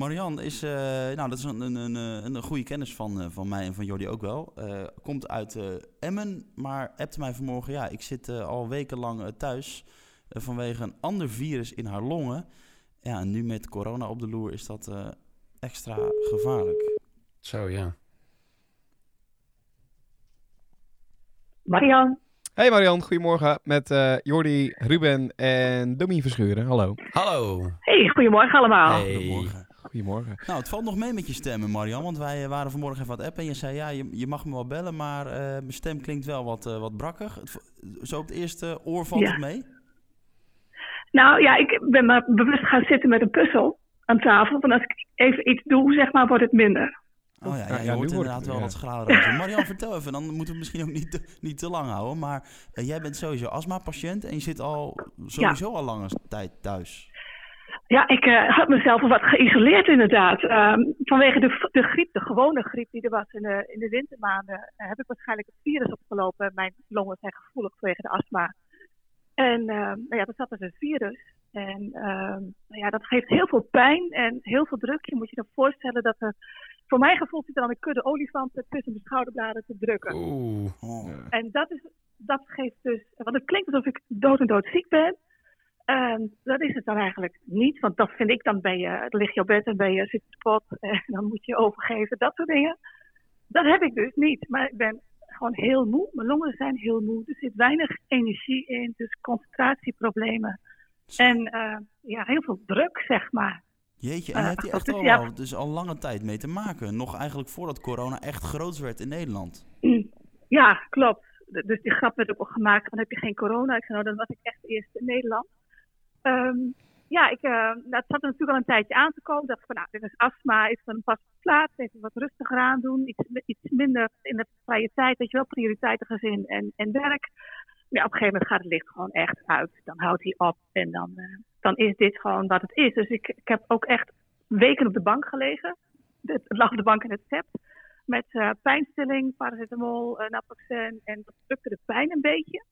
Marian is, eh, nou, dat is een, een, een, eh, een, goede kennis van, eh, van mij en van Jordi ook wel. Eh, komt uit eh, Emmen, maar appte mij vanmorgen. Ja, ik zit eh, al wekenlang thuis vanwege een ander virus in haar longen. Ja, en nu met corona op de loer is dat eh, extra gevaarlijk. Zo, ja. Marian. Hey Marian, goedemorgen. Met eh Jordi, Ruben en Domien Verschuren. Hallo. Hallo. Hey, goedemorgen allemaal. Hey. Goedemorgen. Goedemorgen. Nou, het valt nog mee met je stemmen, Marian. Want wij eh, waren vanmorgen even wat appen en je zei... ja, je, je mag me wel bellen, maar eh, mijn stem klinkt wel wat, eh, wat brakkig. Zo op het eerste oor valt Ja. het mee? Nou ja, ik ben maar bewust gaan zitten met een puzzel aan tafel. Want als ik even iets doe, zeg maar, wordt het minder. Oh ja, ja, Ja, je ja, hoort wordt inderdaad wel ja. wat schrader. Marian, vertel even. Dan moeten we het misschien ook niet te, niet te lang houden. Maar jij bent sowieso astma-patiënt en je zit al sowieso al lange tijd thuis. Ja, ik eh, had mezelf wat geïsoleerd inderdaad. Ehm, vanwege de, de griep, de gewone griep die er was in de, in de wintermaanden, eh, heb ik waarschijnlijk het virus opgelopen. Mijn longen zijn gevoelig vanwege de astma. En ehm, nou ja, dat zat dus een virus. En ehm, nou ja, dat geeft heel veel pijn en heel veel druk. Je moet je dan voorstellen dat er, voor mijn gevoel zit er dan een kudde olifanten tussen mijn schouderbladen te drukken. Oeh. Oh. En dat, is, dat geeft dus, want het klinkt alsof ik dood en dood ziek ben. Ehm, dat is het dan eigenlijk niet, want dat vind ik dan ben je, dan lig je op bed en ben je zit je pot [LAUGHS] en dan moet je overgeven, dat soort dingen. Dat heb ik dus niet, maar ik ben gewoon heel moe. Mijn longen zijn heel moe, er zit weinig energie in, dus concentratieproblemen. En eh, ja, heel veel druk, zeg maar. Jeetje, en Eh, je hebt hier echt dus al, ja. dus al lange tijd mee te maken. Nog eigenlijk voordat corona echt groot werd in Nederland. Ja, klopt. Dus die grap werd ook al gemaakt van heb je geen corona? Ik zei nou, dan was ik echt eerst in Nederland. Ehm, ja, ik, eh, het zat er natuurlijk al een tijdje aan te komen. Dacht van nou, dit is astma, is pas op plaats, even wat rustiger aan doen. Iets, iets minder in de vrije tijd, weet je wel, prioriteiten gezin en, en werk. Ja, op een gegeven moment gaat het licht gewoon echt uit. Dan houdt hij op en dan, eh, dan is dit gewoon wat het is. Dus ik, ik heb ook echt weken op de bank gelegen. Het lag op de bank in het zept met eh, pijnstilling, paracetamol, naproxen en dat drukte de pijn een beetje.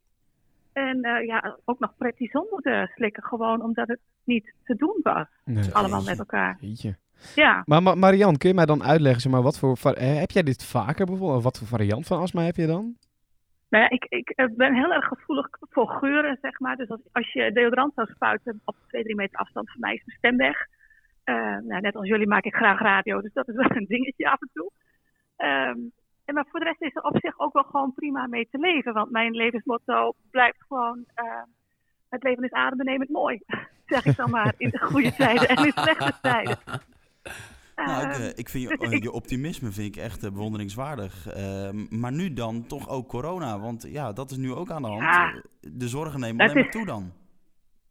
En eh, ja, ook nog prednison moeten slikken, gewoon omdat het niet te doen was. Nee. Allemaal Jeetje. met elkaar. Jeetje. Ja, Maar Ma- Marian, kun je mij dan uitleggen, zeg maar, wat voor, eh, heb jij dit vaker bijvoorbeeld? Of wat voor variant van astma heb je dan? nou ja, ik, ik eh, ben heel erg gevoelig voor geuren, zeg maar. Dus als, als je deodorant zou spuiten op 2, 3 meter afstand van mij is mijn stem weg. Nou, net als jullie maak ik graag radio, dus dat is wel een dingetje af en toe. Ehm, en maar voor de rest is er op zich ook wel gewoon prima mee te leven. Want mijn levensmotto blijft gewoon... eh, het leven is adembenemend mooi. [LAUGHS] Zeg ik dan maar in de goede [LAUGHS] tijden en in de slechte tijden. [LAUGHS] Nou, ik, Ehm, eh, ik vind je, dus ik- je optimisme vind ik echt eh, bewonderingswaardig. Ehm, maar nu dan toch ook corona. Want ja, dat is nu ook aan de hand. Ja. De zorgen nemen alleen maar toe dan.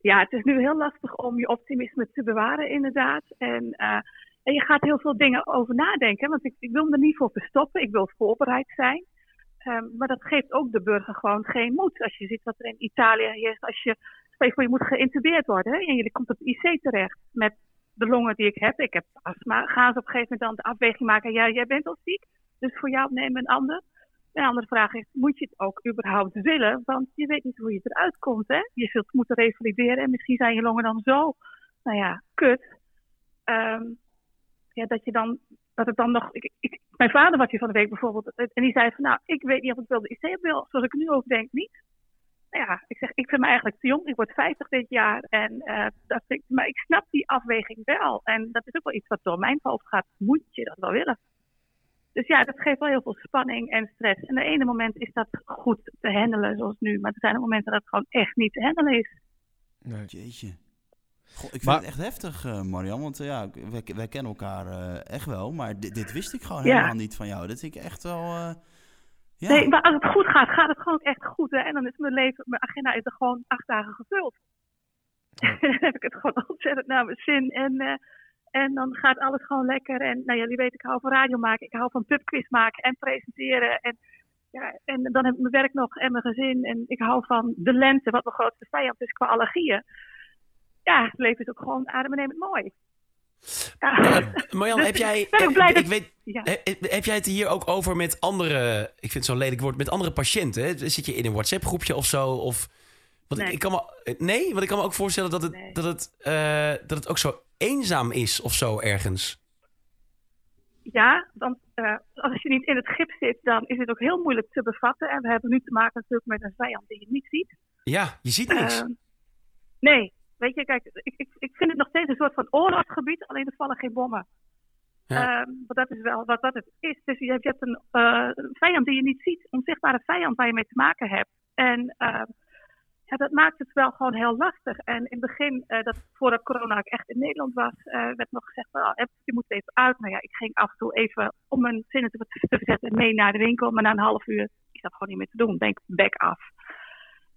ja, het is nu heel lastig om je optimisme te bewaren, inderdaad. En, en je gaat heel veel dingen over nadenken. Want ik, ik wil me er niet voor verstoppen. Ik wil voorbereid zijn. Ehm, maar dat geeft ook de burger gewoon geen moed. Als je ziet wat er in Italië is. Als je voor je moet geïntubeerd worden hè, en je komt op IC terecht met de longen die ik heb. Ik heb astma. Gaan ze op een gegeven moment dan de afweging maken, ja, jij bent al ziek, dus voor jou nemen een ander. Een andere vraag is, moet je het ook überhaupt willen? Want je weet niet hoe je eruit komt, hè? Je zult moeten revalideren en misschien zijn je longen dan zo, nou ja, kut. Ehm, ja, dat je dan, dat het dan nog... Ik, ik, mijn vader was hier van de week bijvoorbeeld en die zei van, nou, ik weet niet of ik wel de IC wil. Zoals ik nu over denk, niet. Nou ja, ik zeg, ik vind me eigenlijk te jong. Ik word 50 dit jaar en uh, dat ik, maar ik snap die afweging wel. En dat is ook wel iets wat door mijn hoofd gaat. Moet je dat wel willen? Dus ja, dat geeft wel heel veel spanning en stress. En de ene moment is dat goed te handelen, zoals nu. Maar er zijn ook momenten dat het gewoon echt niet te handelen is. Nee. Jeetje. Goh, ik vind maar, het echt heftig, uh, Marian. Want uh, ja, wij, wij, kennen elkaar uh, echt wel. Maar dit, dit, wist ik gewoon ja. helemaal niet van jou. Dat ik echt wel... Ja. Nee, maar als het goed gaat, gaat het gewoon echt goed. Hè? En dan is mijn leven, mijn agenda is er gewoon acht dagen gevuld. [LAUGHS] Dan heb ik het gewoon [LAUGHS] ontzettend naar mijn zin. En en dan gaat alles gewoon lekker. En nou, jullie weten, ik hou van radio maken. Ik hou van pubquiz maken en presenteren. En, ja, en dan heb ik mijn werk nog en mijn gezin. En ik hou van de lente, wat mijn grootste vijand is qua allergieën. Ja, het leven is ook gewoon adembenemend mooi. Ja. Uh, [LAUGHS] Marjan, heb jij, ik, ik weet, ja. heb jij het hier ook over met andere, ik vind het zo'n lelijk woord, met andere patiënten? Zit je in een WhatsApp groepje of zo? Of, want nee. Ik, kan me, nee, want ik kan me ook voorstellen dat het, nee. dat het, uh, dat het ook zo eenzaam is of zo ergens. Ja, want uh, als je niet in het gips zit, dan is het ook heel moeilijk te bevatten. En we hebben nu te maken natuurlijk met een vijand die je niet ziet. Ja, je ziet niks. Uh, nee, weet je, kijk, ik, ik, ik vind het nog steeds een soort van oorlogsgebied, alleen er vallen geen bommen. Ja. Uh, dat is wel wat, wat het is. Dus je hebt, hebt een vijand die je niet ziet, een onzichtbare vijand waar je mee te maken hebt. En ja, dat maakt het wel gewoon heel lastig. En in het begin, uh, dat, voordat corona echt in Nederland was, uh, werd nog gezegd, oh, je moet even uit. Nou ja, ik ging af en toe even om mijn zinnen te, [LAUGHS] te verzetten mee naar de winkel. Maar na een half uur is dat gewoon niet meer te doen. Denk back af.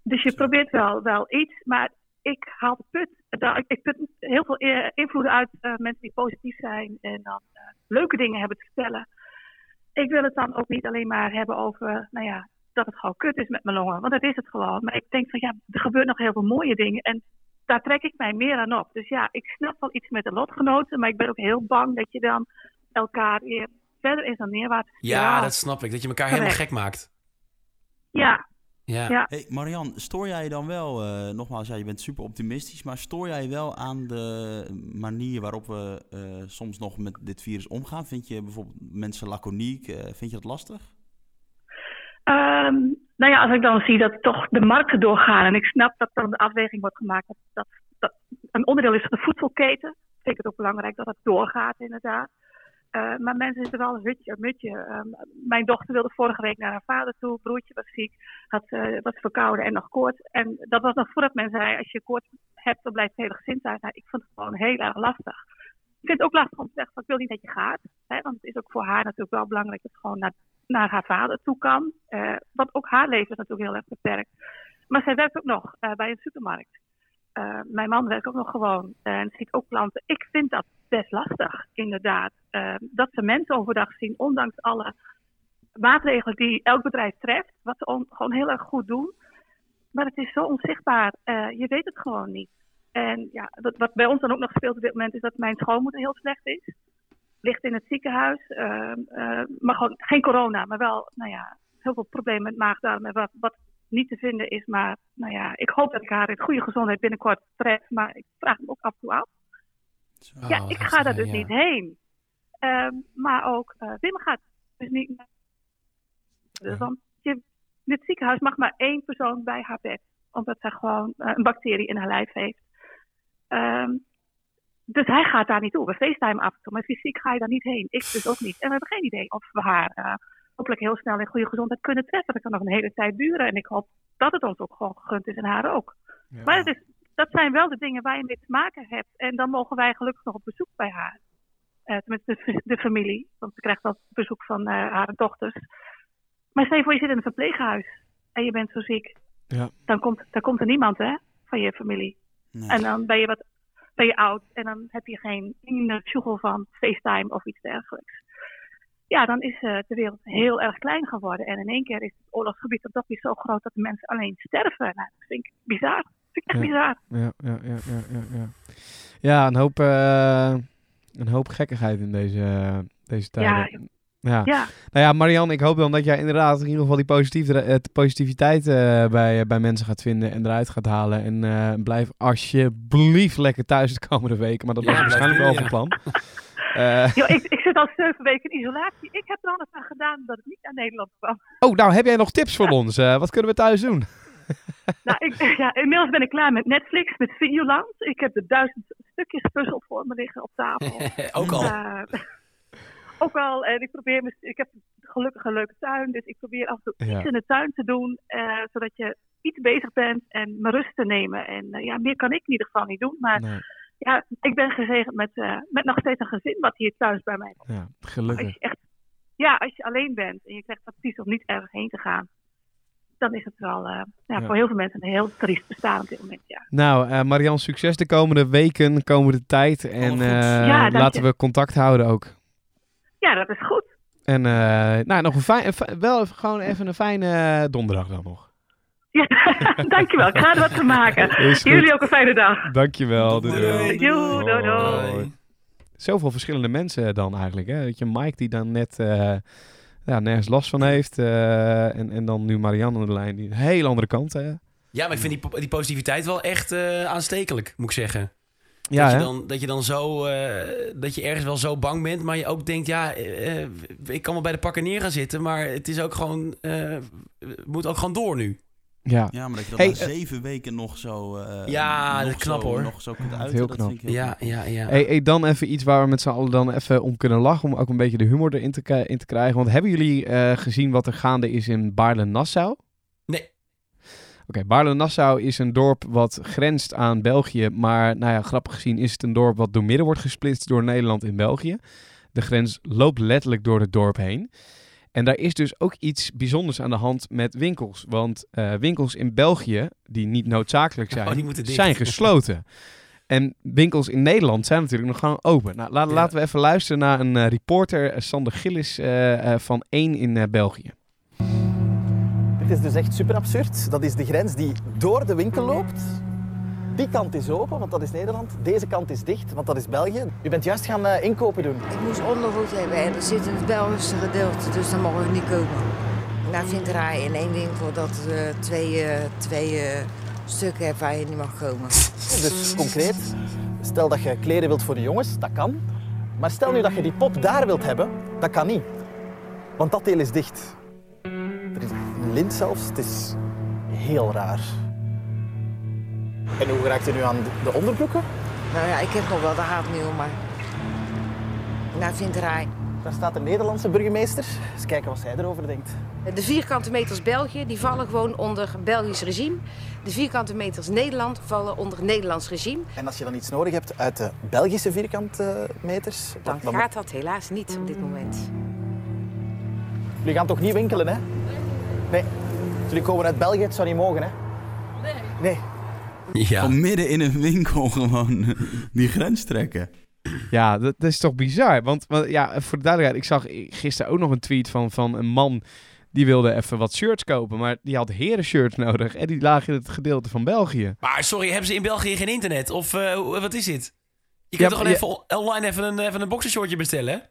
Dus je probeert wel, wel iets, maar ik haal de put. Ik put heel veel invloeden uit uh, mensen die positief zijn en dan leuke dingen hebben te vertellen. Ik wil het dan ook niet alleen maar hebben over, nou ja, dat het gewoon kut is met mijn longen. Want dat is het gewoon. Maar ik denk van ja, er gebeurt nog heel veel mooie dingen. En daar trek ik mij meer aan op. Dus ja, ik snap wel iets met de lotgenoten. Maar ik ben ook heel bang dat je dan elkaar weer verder in zo'n neerwaarts Ja, dat snap ik. Dat je elkaar helemaal gek maakt. Ja. Ja. ja. Hey Marian, stoor jij dan wel, uh, nogmaals, ja, je bent super optimistisch, maar stoor jij wel aan de manier waarop we uh, soms nog met dit virus omgaan? Vind je bijvoorbeeld mensen laconiek, uh, vind je dat lastig? Um, nou ja, als ik dan zie dat toch de markten doorgaan en ik snap dat dan de afweging wordt gemaakt dat dat, dat een onderdeel is van de voedselketen, vind ik het ook belangrijk dat dat doorgaat inderdaad. Uh, maar mensen zitten wel een hutje, mutje. Um, mijn dochter wilde vorige week naar haar vader toe. Broertje was ziek, had, uh, was verkouden en nog koorts. En dat was nog voordat men zei, als je koorts hebt, dan blijft het hele gezin thuis. Nou, ik vond het gewoon heel erg lastig. Ik vind het ook lastig om te zeggen, ik wil niet dat je gaat. Hè, want het is ook voor haar natuurlijk wel belangrijk dat het gewoon naar naar haar vader toe kan. Uh, want ook haar leven natuurlijk heel erg beperkt. Maar zij werkt ook nog bij een supermarkt. Uh, mijn man werkt ook nog gewoon en ziet ook klanten. Ik vind dat best lastig, inderdaad. dat ze mensen overdag zien, ondanks alle maatregelen die elk bedrijf treft. Wat ze on, gewoon heel erg goed doen. Maar het is zo onzichtbaar. je weet het gewoon niet. En ja, wat bij ons dan ook nog speelt op dit moment is dat mijn schoonmoeder heel slecht is ligt in het ziekenhuis. Maar gewoon geen corona, maar wel nou ja, heel veel problemen met maagdarm. En wat, wat niet te vinden is. Maar nou ja, ik hoop dat ik haar in goede gezondheid binnenkort tref. Maar ik vraag me ook af en toe af. Ja, ik ga daar dus ja. niet heen. Uh, maar ook uh, Wim gaat dus niet. Dus want je, in het ziekenhuis mag maar één persoon bij haar bed. Omdat zij gewoon uh, een bacterie in haar lijf heeft. Um, dus hij gaat daar niet toe. We FaceTime af en toe, maar fysiek ga je daar niet heen. Ik dus ook niet. En we hebben geen idee of we haar uh, hopelijk heel snel in goede gezondheid kunnen treffen. Dat kan nog een hele tijd duren. En ik hoop dat het ons ook gewoon gegund is en haar ook. Ja. Maar het is, dat zijn wel de dingen waar je mee te maken hebt. En dan mogen wij gelukkig nog op bezoek bij haar. Uh, tenminste, de, de, familie. Want ze krijgt wel bezoek van uh, haar dochters. Maar stel je voor, je zit in een verpleeghuis. En je bent zo ziek. Ja. Dan, komt, dan komt er niemand hè, van je familie. Nee. En dan ben je wat ben je oud en dan heb je geen sjoegel van FaceTime of iets dergelijks. Ja, dan is uh, de wereld heel erg klein geworden. En in één keer is het oorlogsgebied op dat weer zo groot dat de mensen alleen sterven. Nou, dat vind ik bizar. Vind ik echt Ja. bizar. Ja, ja, ja, ja, ja. Ja, ja een, hoop, eh, een hoop gekkigheid in deze, deze tijden. Ja, Ja, Nou ja, Marianne, ik hoop dan dat jij inderdaad in ieder geval die positieve, eh, positiviteit eh, bij, bij mensen gaat vinden en eruit gaat halen. En eh, blijf alsjeblieft lekker thuis de komende weken. Maar dat Ja, was waarschijnlijk wel van plan. [LAUGHS] Eh, Yo, ik, ik zit al zeven weken in isolatie. Ik heb er alles aan gedaan dat het niet naar Nederland kwam. oh, nou heb jij nog tips voor ons? Eh, wat kunnen we thuis doen? [LAUGHS] Nou, ik, ja, inmiddels ben ik klaar met Netflix, met Videoland. Ik heb de duizend stukjes puzzel voor me liggen op tafel. [LAUGHS] Ook al. Eh, ook al, en ik probeer, ik heb gelukkig een leuke tuin, dus ik probeer af en toe Ja. iets in de tuin te doen, eh, zodat je iets bezig bent en mijn rust te nemen. En ja, meer kan ik in ieder geval niet doen, maar Nee, ja, ik ben gezegend met, eh, met nog steeds een gezin wat hier thuis bij mij komt. ja, Als gelukkig. je echt, ja, als je alleen bent en je krijgt advies om niet ergens heen te gaan, dan is het wel eh, ja, Ja. voor heel veel mensen een heel triest bestaan op dit moment. Ja. Nou, eh Marianne, succes de komende weken, komende tijd. En eh, Ja, laten je. we contact houden ook. ja, dat is goed. En eh, nou, nog een fijn, wel even, gewoon even een fijne donderdag dan nog. Ja, [LAUGHS] dankjewel. Ik ga er wat van maken. [LAUGHS] Jullie ook een fijne dag. Dankjewel. Doei, Doei, doei. doei. Zoveel verschillende mensen dan eigenlijk. Hè? Weet je, Mike die dan net eh, ja, nergens last van heeft. eh, en, en dan nu Marianne aan de lijn. Die een hele andere kant. Hè? Ja, maar ik vind die, die positiviteit wel echt eh, aanstekelijk, moet ik zeggen. Ja, dat, je hè? dan, dat je dan zo, eh, dat je ergens wel zo bang bent, maar je ook denkt, ja, ik kan wel bij de pakken neer gaan zitten, maar het is ook gewoon, eh, moet ook gewoon door nu. Ja. Ja, maar dat je dat Hey, na eh, zeven weken nog zo... eh, Ja, nog dat is knap, zo- hoor. Nog zo kunt uiten, heel dat knap. vind ik heel Ja, ja, ja. Hey, hey, dan even iets waar we met z'n allen dan even om kunnen lachen. Om ook een beetje de humor erin te, in te krijgen. Want hebben jullie eh, gezien wat er gaande is in Baarle-Nassau? Nee. Oké, Baarle-Nassau is een dorp wat grenst aan België. Maar nou ja, grappig gezien is het een dorp wat door midden wordt gesplitst door Nederland en België. De grens loopt letterlijk door het dorp heen. En daar is dus ook iets bijzonders aan de hand met winkels. Want eh, winkels in België, die niet noodzakelijk [LAUGHS] zijn, Oh, dicht. zijn gesloten. En winkels in Nederland zijn natuurlijk nog gewoon open. Nou, la- Ja. laten we even luisteren naar een eh, reporter, eh, Sander Gillis, eh, eh, van 1 in eh, België. Dit is dus echt super absurd. Dat is de grens die door de winkel loopt. Die kant is open, want dat is Nederland. Deze kant is dicht, want dat is België. U bent juist gaan eh, inkopen doen. Ik moest ondergoed hebben en er zit in het Belgische gedeelte, dus dan mogen we niet komen. Naar Vinterij in één winkel dat eh, twee, eh, twee stukken hebt waar je niet mag komen. Dus concreet, stel dat je kleren wilt voor de jongens, dat kan. Maar stel nu dat je die pop daar wilt hebben, dat kan niet. Want dat deel is dicht. Er is een lint zelfs, het is heel raar. En hoe raakt u nu aan de- de onderbroeken? Nou ja, ik heb nog wel de haat nu, maar naar Vinterij. Daar staat de Nederlandse burgemeester. Eens kijken wat zij erover denkt. De vierkante meters België die vallen gewoon onder Belgisch regime. De vierkante meters Nederland vallen onder Nederlands regime. En als je dan iets nodig hebt uit de Belgische vierkante meters, Dan dan gaat dat helaas niet op dit moment. Jullie gaan toch niet winkelen, hè? Nee. Jullie komen uit België, het zou niet mogen, hè? Nee. Ja. Van midden in een winkel gewoon die grens trekken. Ja, dat, dat is toch bizar. Want, want ja, voor de duidelijkheid, ik zag gisteren ook nog een tweet van, van een man die wilde even wat shirts kopen, maar die had heren shirts nodig en die lagen in het gedeelte van België. Maar sorry, hebben ze in België geen internet? Of eh, wat is dit? Je Ja, kunt toch gewoon ja. even on- online even een, even een boxershortje bestellen?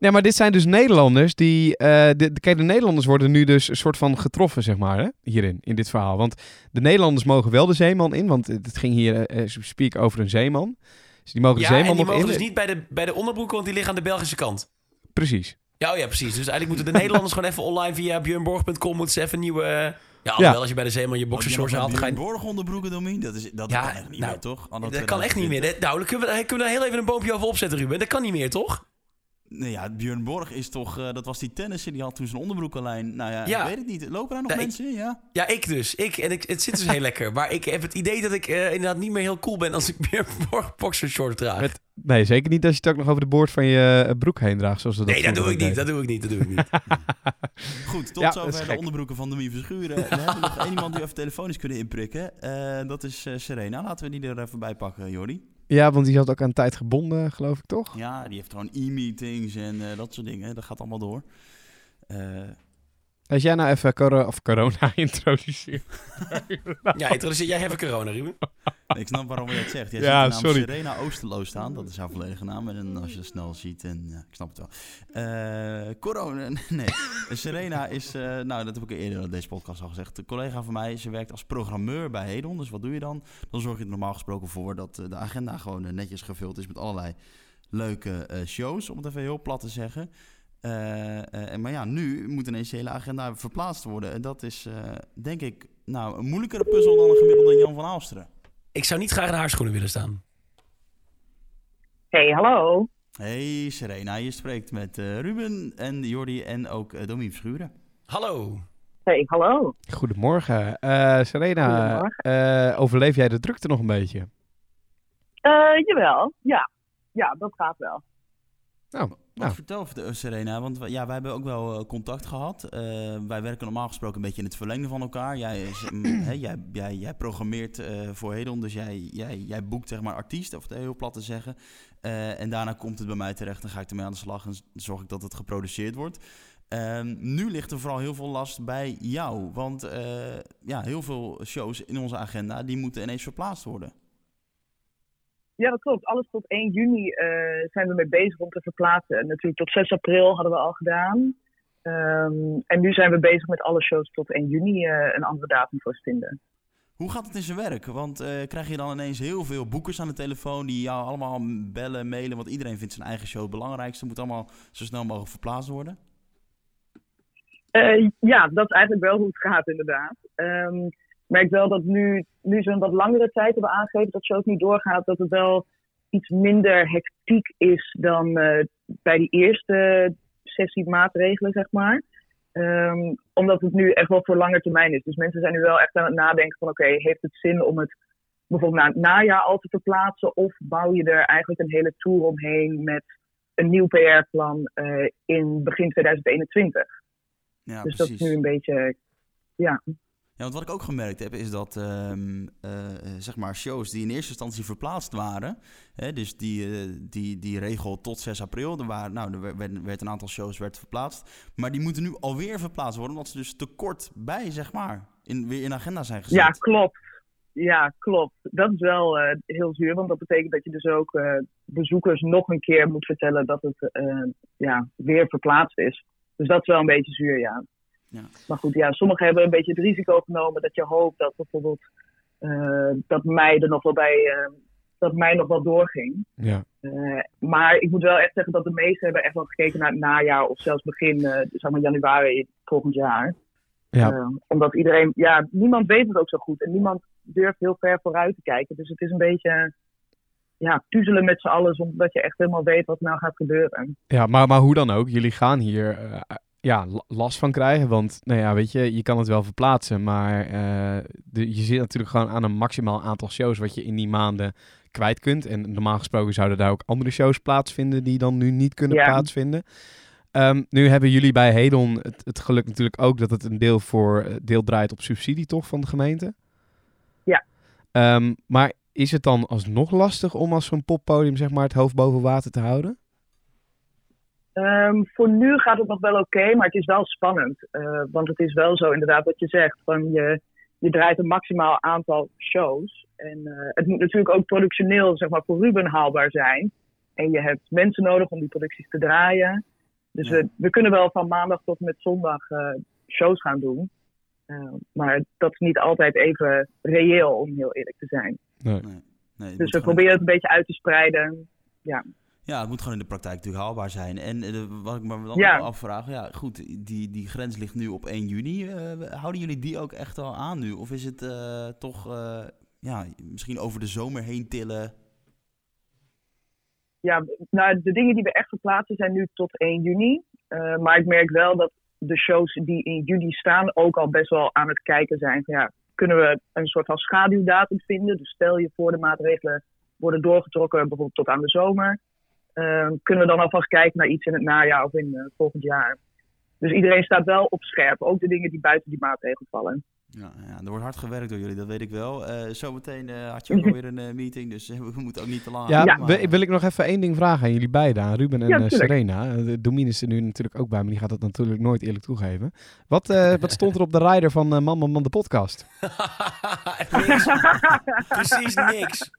Nee, maar dit zijn dus Nederlanders die... eh, de, kijk, de Nederlanders worden nu dus een soort van getroffen, zeg maar, hè? hierin, in dit verhaal. Want de Nederlanders mogen wel de zeeman in, want het ging hier, eh speak over een zeeman. Dus die mogen de Ja, zeeman en die nog mogen in. dus niet bij de, bij de onderbroeken, want die liggen aan de Belgische kant. Precies. Ja, oh ja, precies. Dus eigenlijk moeten de Nederlanders [LAUGHS] gewoon even online via björnborg.com moeten ze even nieuwe... eh, ja, alhoewel als je bij de Zeeman je boxershorts haalt, ga je... Borg onderbroeken, Domien? Dat, is, dat Ja, kan echt niet nou, meer, toch? Anno Dat kan echt niet 2020. meer. Nou, dan kunnen we, kunnen we daar heel even een boompje over opzetten, Ruben. Dat kan niet meer, toch? Nee, ja, Björn Borg is toch... eh, dat was die tennisser, die had toen zijn onderbroekenlijn. Nou ja, Ja. ik weet het niet. Lopen daar nog Ja, mensen in? Ja. Ja, ik dus. Ik, en ik, het zit dus heel [LAUGHS] lekker. Maar ik heb het idee dat ik eh, inderdaad niet meer heel cool ben als ik [LAUGHS] Björnborg boxershort draag. Met- Nee, zeker niet als je het ook nog over de boord van je eh, broek heen draagt, zoals we dat nee, dat doe ik niet. Dat doe ik niet. Dat doe ik niet. [LAUGHS] Goed, tot zover de onderbroeken van Domien Verschuren. We hebben nog één iemand die even telefonisch kunnen inprikken. Eh, dat is eh, Serena. Laten we die er even bij pakken, Jordi. Ja, want die zat ook aan tijd gebonden, geloof ik, toch? Ja, die heeft gewoon e-meetings en eh, dat soort dingen. Dat gaat allemaal door. Eh, Als jij nou even coro of corona [LAUGHS] introduceert. Ja, introduceer jij even corona, Ruben. [LAUGHS] Ik snap waarom je dat zegt. Jij Ja, ziet de naam sorry. Serena Oosterlo staan. Dat is haar volledige naam. En als je het snel ziet, en ja, ik snap het wel. Eh, corona, [LAUGHS] nee. Serena is, eh, nou dat heb ik eerder in deze podcast al gezegd. Een collega van mij, ze werkt als programmeur bij Hedon. Dus wat doe je dan? Dan zorg je er normaal gesproken voor dat eh, de agenda gewoon netjes gevuld is met allerlei leuke eh, shows. Om het even heel plat te zeggen. Eh, eh, maar ja, nu moet ineens de hele agenda verplaatst worden. En dat is, eh, denk ik, nou, een moeilijkere puzzel dan een gemiddelde Jan van Aalsteren. Ik zou niet graag in haar schoenen willen staan. Hey, hallo. Hey Serena, je spreekt met eh, Ruben en Jordi en ook uh, Domien Verschuren. Hallo. Hey, hallo. Goedemorgen. Eh, Serena, Goedemorgen. eh, overleef jij de drukte nog een beetje? Eh, jawel, ja. Ja, dat gaat wel. Nou, Wat nou. vertel eh, Serena, want ja, wij hebben ook wel eh, contact gehad. Eh, wij werken normaal gesproken een beetje in het verlengde van elkaar. Jij, is, [CLEARS THROAT] jij, jij, jij programmeert voor Hedon, dus jij, jij, jij boekt zeg maar artiesten, of het heel plat te zeggen. En daarna komt het bij mij terecht, dan ga ik ermee aan de slag en zorg ik dat het geproduceerd wordt. Ehm, nu ligt er vooral heel veel last bij jou, want ja, heel veel shows in onze agenda, die moeten ineens verplaatst worden. Ja, dat klopt. Alles tot 1 juni eh, zijn we mee bezig om te verplaatsen. En natuurlijk tot 6 april hadden we al gedaan. Ehm, en nu zijn we bezig met alle shows tot 1 juni eh, een andere datum voor te vinden. Hoe gaat het in zijn werk? Want eh, krijg je dan ineens heel veel boekers aan de telefoon die jou allemaal bellen, mailen? Want iedereen vindt zijn eigen show het belangrijkste. Moet allemaal zo snel mogelijk verplaatst worden. Ja, dat is eigenlijk wel hoe het gaat, inderdaad. Ehm, merk wel dat nu, nu ze een wat langere tijd hebben aangegeven dat shows niet doorgaat, dat het wel iets minder hectiek is dan eh, bij die eerste sessie maatregelen, zeg maar. Ehm, omdat het nu echt wel voor lange termijn is. Dus mensen zijn nu wel echt aan het nadenken van oké, heeft het zin om het bijvoorbeeld naar het najaar al te verplaatsen? Of bouw je er eigenlijk een hele tour omheen met een nieuw PR-plan eh, in begin 2021? Ja, dus dat precies. is nu een beetje, ja. Ja, want wat ik ook gemerkt heb, is dat ehm, eh, zeg maar shows die in eerste instantie verplaatst waren, hè, dus die, eh, die, die regel tot 6 april, er, waren, nou, er werd, een aantal shows werd verplaatst, maar die moeten nu alweer verplaatst worden, omdat ze dus te kort bij, zeg maar, in, weer in agenda zijn gezet. Ja, klopt. Ja, klopt. Dat is wel eh, heel zuur, want dat betekent dat je dus ook eh, bezoekers nog een keer moet vertellen dat het eh, ja, weer verplaatst is. Dus dat is wel een beetje zuur, ja. Ja. Maar goed, ja, sommigen hebben een beetje het risico genomen dat je hoopt dat bijvoorbeeld eh, dat mei er nog wel bij, eh, dat mei nog wel doorging. Ja. Eh, maar ik moet wel echt zeggen dat de meesten hebben echt wel gekeken naar het najaar of zelfs begin, eh, zeg maar januari volgend jaar. Ja. Omdat iedereen, ja, niemand weet het ook zo goed en niemand durft heel ver vooruit te kijken. Dus het is een beetje, ja, puzzelen met z'n allen zonder dat je echt helemaal weet wat nou gaat gebeuren. Ja, maar, maar hoe dan ook, jullie gaan hier eh, ja, la- last van krijgen. Want, nou ja, weet je, je kan het wel verplaatsen, maar eh, de, je zit natuurlijk gewoon aan een maximaal aantal shows wat je in die maanden kwijt kunt. En normaal gesproken zouden daar ook andere shows plaatsvinden die dan nu niet kunnen Ja. plaatsvinden. Ehm, nu hebben jullie bij Hedon het, het geluk natuurlijk ook dat het een deel voor eh, deel draait op subsidie toch van de gemeente. Ja. Ehm, maar is het dan alsnog lastig om als zo'n poppodium zeg maar het hoofd boven water te houden? Ehm, voor nu gaat het nog wel oké, maar het is wel spannend. Eh, want het is wel zo, inderdaad, wat je zegt. Van je, je draait een maximaal aantal shows. En eh, het moet natuurlijk ook productioneel, zeg maar, voor Ruben haalbaar zijn. En je hebt mensen nodig om die producties te draaien. Dus we, we kunnen wel van maandag tot en met zondag eh, shows gaan doen. Eh, maar dat is niet altijd even reëel, om heel eerlijk te zijn. Nee. Dus we proberen het een beetje uit te spreiden. Ja. Ja, het moet gewoon in de praktijk natuurlijk haalbaar zijn. En eh, wat ik me dan Ja. afvraag, ja goed, die, die grens ligt nu op 1 juni. Eh, houden jullie die ook echt al aan nu? Of is het eh, toch ja, misschien over de zomer heen tillen? ja, nou, de dingen die we echt verplaatsen zijn nu tot 1 juni. Maar ik merk wel dat de shows die in juli staan ook al best wel aan het kijken zijn. Van, ja, kunnen we een soort van schaduwdatum vinden? Dus stel je voor de maatregelen worden doorgetrokken bijvoorbeeld tot aan de zomer. Eh, kunnen we dan alvast kijken naar iets in het najaar of in eh, volgend jaar? Dus iedereen staat wel op scherp. Ook de dingen die buiten die maatregelen vallen. Ja, ja, er wordt hard gewerkt door jullie, dat weet ik wel. Eh, zometeen eh, had je ook [LAUGHS] alweer een meeting, dus we moeten ook niet te lang Ja, aan, wil, wil ik nog even één ding vragen aan jullie beiden, aan Ruben en Ja. Serena. Domien is er nu natuurlijk ook bij, maar die gaat dat natuurlijk nooit eerlijk toegeven. Wat, eh, [LAUGHS] wat stond er op de rider van Man Man Man de podcast? [LAUGHS] niks. Precies niks.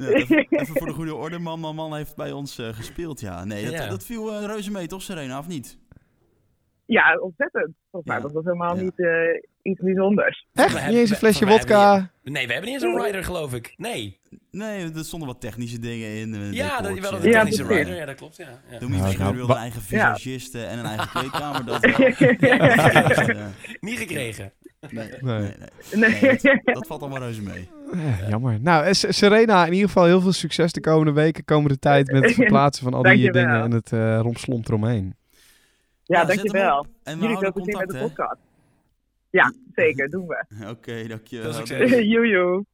Ja, even, [LAUGHS] even voor de goede orde, man, man, man heeft bij ons eh, gespeeld, ja. Nee, dat, Ja. dat viel eh, reuze mee, toch Serena, of niet? Ja, ontzettend. Volgens mij was dat helemaal niet eh, iets bijzonders. Echt? We Niet eens een flesje wodka? niet- Nee, we hebben niet eens een rider, geloof ik. Nee. Nee, er stonden wat technische dingen in. Ja, dat, wel een Ja, technische rider. Ja, dat klopt. Ja. ja. Doe niet Nou, wilde een eigen Ja. visagiste en een eigen [LAUGHS] kleedkamer. Dat wel. Ja. Niet gekregen. Nee, Nee. nee, nee. Nee. Nee, dat, dat valt allemaal reuze mee. Eh, jammer. Nou, Serena, in ieder geval heel veel succes de komende weken, komende tijd met het [LAUGHS] verplaatsen van al die Dankjewel. dingen en het eh romslomp eromheen. Ja, hem dankjewel. En we Jullie houden veel plezier met de podcast. Ja, zeker. Doen we. [LAUGHS] Oké, dankjewel. Veel succes. [LAUGHS] Joejoe.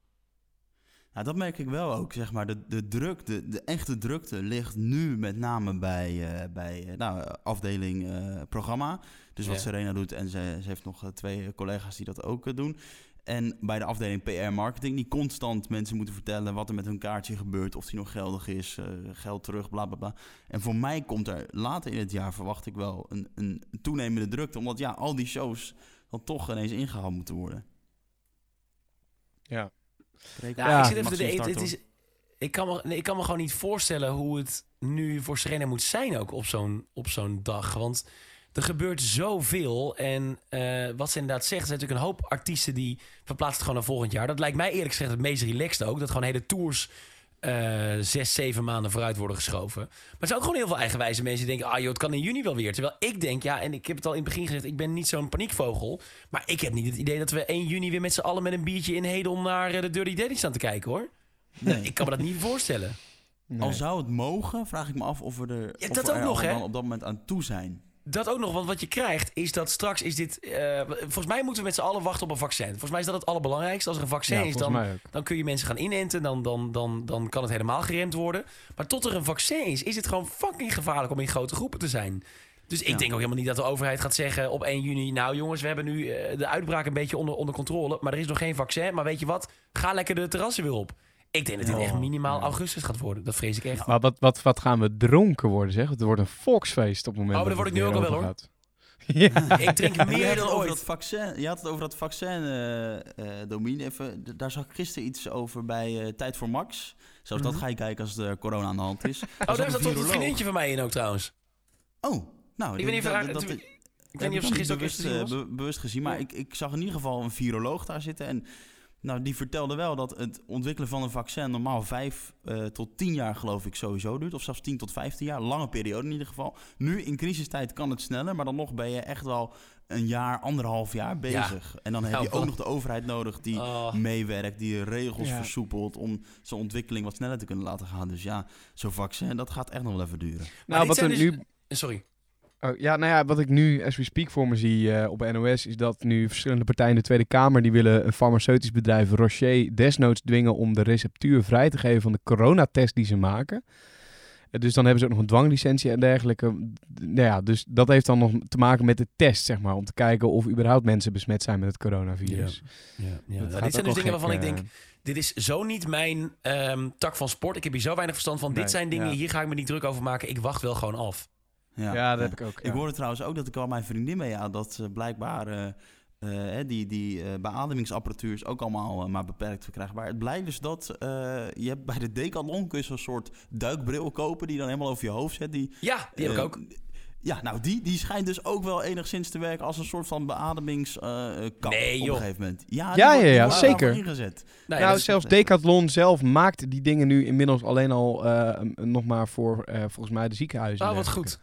Nou, dat merk ik wel ook, zeg maar. De, de druk, de, de echte drukte ligt nu met name bij, eh, bij eh, nou, afdeling eh, programma. Dus wat Ja. Serena doet en ze, ze heeft nog twee collega's die dat ook doen. En bij de afdeling PR marketing, die constant mensen moeten vertellen wat er met hun kaartje gebeurt, of die nog geldig is, geld terug, bla bla bla. En voor mij komt er later in het jaar, verwacht ik wel, een, een toenemende drukte. Omdat ja, al die shows dan toch ineens ingehaald moeten worden. Ja. Ja, Ja. ik zit even te denken. Het is, ik, kan me, nee, ik kan me gewoon niet voorstellen hoe het nu voor Serena moet zijn ook op zo'n, op zo'n dag. Want er gebeurt zoveel. En eh, wat ze inderdaad zegt, er zijn natuurlijk een hoop artiesten die verplaatsen het gewoon naar volgend jaar. Dat lijkt mij eerlijk gezegd het meest relaxed ook. Dat gewoon hele tours eh, zes, zeven maanden vooruit worden geschoven. Maar er zijn ook gewoon heel veel eigenwijze mensen die denken... ah joh, het kan in juni wel weer. Terwijl ik denk, ja, en ik heb het al in het begin gezegd... ik ben niet zo'n paniekvogel. Maar ik heb niet het idee dat we 1 juni weer met z'n allen... met een biertje in Hedel naar eh, de Dirty Daddy staan te kijken, hoor. Nee. Ik kan me dat niet voorstellen. Al zou het mogen, vraag ik me af of we er, Ja, of dat we ook er nog, hè? op dat moment aan toe zijn. Dat ook nog, want wat je krijgt is dat straks is dit... eh, volgens mij moeten we met z'n allen wachten op een vaccin. Volgens mij is dat het allerbelangrijkste. Als er een vaccin Ja, is, dan, dan kun je mensen gaan inenten. Dan, dan, dan, dan kan het helemaal geremd worden. Maar tot er een vaccin is, is het gewoon fucking gevaarlijk om in grote groepen te zijn. Dus ik Ja. denk ook helemaal niet dat de overheid gaat zeggen op 1 juni... nou jongens, we hebben nu eh, de uitbraak een beetje onder, onder controle... maar er is nog geen vaccin. Maar weet je wat? Ga lekker de terrassen weer op. Ik denk dat dit Oh, echt minimaal ja. augustus gaat worden. Dat vrees ik echt. Maar wat, wat, wat gaan we dronken worden, zeg? Het wordt een volksfeest op het moment Oh, maar dat word ik nu ook al wel, overgaat. [LAUGHS] Ja. [LAUGHS] Ik drink meer dan ooit. dat vaccin. Je had het over dat vaccin, eh eh, Domien. Even, daar zag ik gisteren iets over bij eh, Tijd voor Max. Zelfs dat ga je kijken als de corona aan de hand is. Mhm. [LAUGHS] Oh, daar zat toch een vriendinnetje van mij in ook trouwens. Oh, nou, Ik weet niet of dat- haar- dat- ik weet niet of ze gisteren ook bewust, bewust gezien, maar Ja. ik, ik zag in ieder geval een viroloog daar zitten. En nou, die vertelde wel dat het ontwikkelen van een vaccin normaal vijf eh, tot tien jaar geloof ik sowieso duurt. Of zelfs 10 tot 15 jaar. Lange periode in ieder geval. Nu in crisistijd kan het sneller, maar dan nog ben je echt wel een jaar, anderhalf jaar bezig. En dan heb je ook nog de overheid nodig die Oh. meewerkt, die regels Ja. versoepelt om zijn ontwikkeling wat sneller te kunnen laten gaan. Dus ja, zo'n vaccin, dat gaat echt nog wel even duren. Nou, wat er dus- nu Sorry. Oh, ja, nou ja, wat ik nu, as we speak, voor me zie eh, op NOS... is dat nu verschillende partijen in de Tweede Kamer... die willen een farmaceutisch bedrijf, Rocher, desnoods dwingen... om de receptuur vrij te geven van de coronatest die ze maken. Eh, dus dan hebben ze ook nog een dwanglicentie en dergelijke. Nou ja, dus dat heeft dan nog te maken met de test, zeg maar... om te kijken of überhaupt mensen besmet zijn met het coronavirus. Ja, ja. Dat dit zijn dus dingen waarvan ik eh, denk... dit is zo niet mijn ehm, tak van sport. Ik heb hier zo weinig verstand van. Nee, dit zijn dingen, ja. hier ga ik me niet druk over maken. Ik wacht wel gewoon af. Ja, dat heb ik ook, ja. Ik hoorde trouwens ook dat ik al mijn vriendin mee had dat ze blijkbaar eh, eh, die, die eh, beademingsapparatuur is ook allemaal maar beperkt verkrijgbaar. Het blijkt dus dat eh, je hebt bij de Decathlon kun je zo'n soort duikbril kopen die dan helemaal over je hoofd zet. Die, Ja, die heb ik ook. Ja, nou die, die schijnt dus ook wel enigszins te werken als een soort van beademingskap Nee, op een gegeven moment. Ja, Ja, ja, zeker. ingezet. Nee, nou, zelfs Decathlon zelf maakt die dingen nu inmiddels alleen al eh, nog maar voor eh, volgens mij de ziekenhuizen. en Oh, wat goed.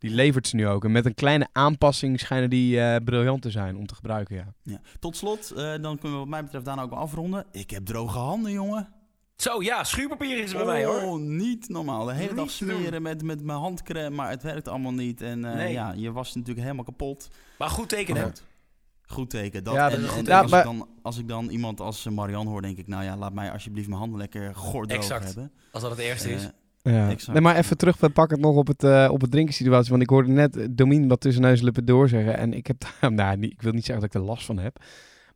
Die levert ze nu ook. En met een kleine aanpassing schijnen die eh, briljant te zijn om te gebruiken, ja. Ja. Tot slot, eh, dan kunnen we wat mij betreft daarna ook wel afronden. Ik heb droge handen, jongen. Zo, ja, schuurpapier is er bij mij hoor. Oh, niet normaal. De hele Niet dag smeren met, met mijn handcrème, maar het werkt allemaal niet. En eh, Nee. ja, je was natuurlijk helemaal kapot. Maar goed teken, hè? Goed. Goed teken. Dat, Ja, en, als, ik dan, als ik dan iemand als Marianne hoor, denk ik... Nou ja, laat mij alsjeblieft mijn handen lekker gordroog Exact. hebben. Als dat het eerste is. Ja. Exact. Nee, maar even terugpakken nog op het, eh op het drinken situatie. Want ik hoorde net Domien wat tussen neus en lippen door zeggen. En ik heb [LAUGHS] daar, nou, niet- ik wil niet zeggen dat ik er last van heb.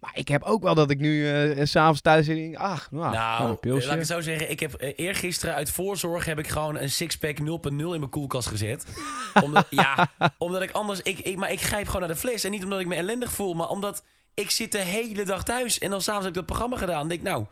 Maar ik heb ook wel dat ik nu s s'avonds thuis denk, ach, nou, gewoon Nou, een pilsje. laat ik het zo zeggen. Ik heb eh, eergisteren uit voorzorg heb ik gewoon een sixpack 0.0 in mijn koelkast gezet. [LAUGHS] omdat, ja, omdat ik anders... Ik, ik, maar ik grijp gewoon naar de fles. En niet omdat ik me ellendig voel, maar omdat ik zit de hele dag thuis. En dan s'avonds heb ik dat programma gedaan. En denk ik, nou,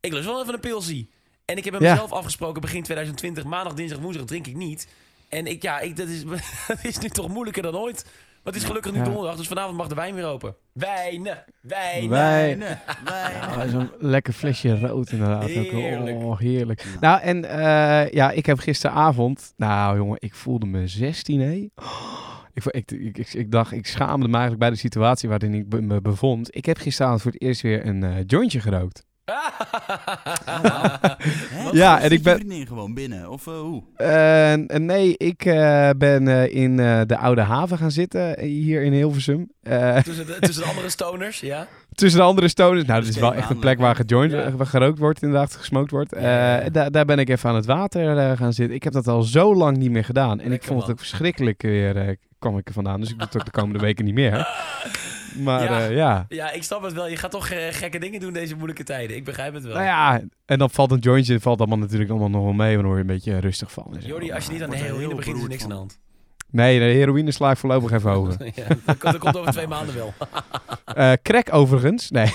ik lust wel even een pilsie. En ik heb met Ja. mezelf afgesproken begin 2020, maandag, dinsdag, woensdag drink ik niet. En ik, ja, ik, dat, is, [LAUGHS] dat is nu toch moeilijker dan ooit. Maar het is gelukkig nu Ja. donderdag, dus vanavond mag de wijn weer open. Wijnen, wijnen. Wij- Nee, wij- Ah, Zo'n lekker flesje rood inderdaad. ook. Heerlijk. Oh, heerlijk. Nou, en eh, ja, ik heb gisteravond... Nou, jongen, ik voelde me 16, hé. Oh, ik, ik, ik, ik, ik dacht, ik schaamde me eigenlijk bij de situatie waarin ik me bevond. Ik heb gisteravond voor het eerst weer een eh, jointje gerookt. Hè? [LAUGHS] Ja, en ik ben- vriendin gewoon binnen? Of eh, hoe? Eh, nee, ik eh, ben in de Oude Haven gaan zitten, hier in Hilversum. Tussen de, tussen de andere stoners, ja. [LAUGHS] tussen de andere stoners. Nou, Dus dit is wel echt een plek waar aanleggen. gejoind, Ja. waar gerookt wordt, inderdaad, gesmoked wordt. Ja, daar- daar ben ik even aan het water gaan zitten. Ik heb dat al zo lang niet meer gedaan. En ik vond het man. ook verschrikkelijk weer, kwam ik er vandaan. Dus ik doe het ook de komende weken niet meer. [LAUGHS] Maar Ja. ja. ja. Ja, ik snap het wel. Je gaat toch eh, gekke dingen doen deze moeilijke tijden. Ik begrijp het wel. Nou ja, en dan valt een jointje, valt allemaal natuurlijk allemaal nog wel mee. Dan word je een beetje rustig van. zo. Jordi, als je niet aan de er heroïne heel begint, is er niks aan de hand. Nee, de heroïne sla ik voorlopig even [LAUGHS] over. ja, dat, komt- dat komt over twee maanden wel. [LAUGHS] Eh crack overigens. Nee. [LAUGHS]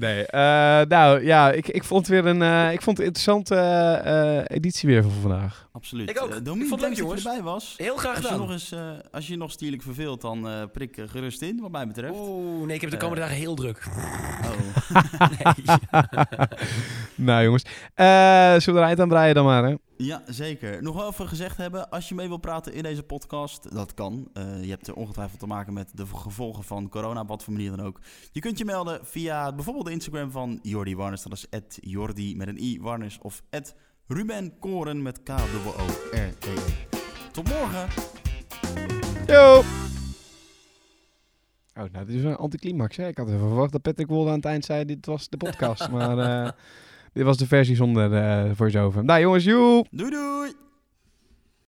nee. eh, nou ja, ik, ik vond weer een, eh, ik vond het een interessante eh, editie weer van vandaag. Absoluut. Ik ook. Eh, Ik Domien, vond het leuk, thanks dat je jongens. erbij was. Heel graag Als je, gedaan. nog eens, eh, als je je nog stierlijk verveelt, dan eh, prik gerust in, wat mij betreft. Oeh, nee, ik heb de komende dagen heel druk. Oh. [LAUGHS] Nee. [LAUGHS] nou jongens, eh zullen we er eind aan breien dan maar hè? Ja, zeker. Nog wel even gezegd hebben, als je mee wil praten in deze podcast, dat kan. Eh, je hebt er ongetwijfeld te maken met de gevolgen van corona, op wat voor manier dan ook. Je kunt je melden via bijvoorbeeld de Instagram van Jordi Warners, dat is Jordi met een i Warners, of Ruben Koren met K-O-O-R-E. Tot morgen! Yo! Oh, nou, dit is een anticlimax, hè? Ik had even verwacht dat Patrick Wolde aan het eind zei, dit was de podcast. [LAUGHS] maar eh, dit was de versie zonder eh voice-over. Nou jongens, joe! Doei doei!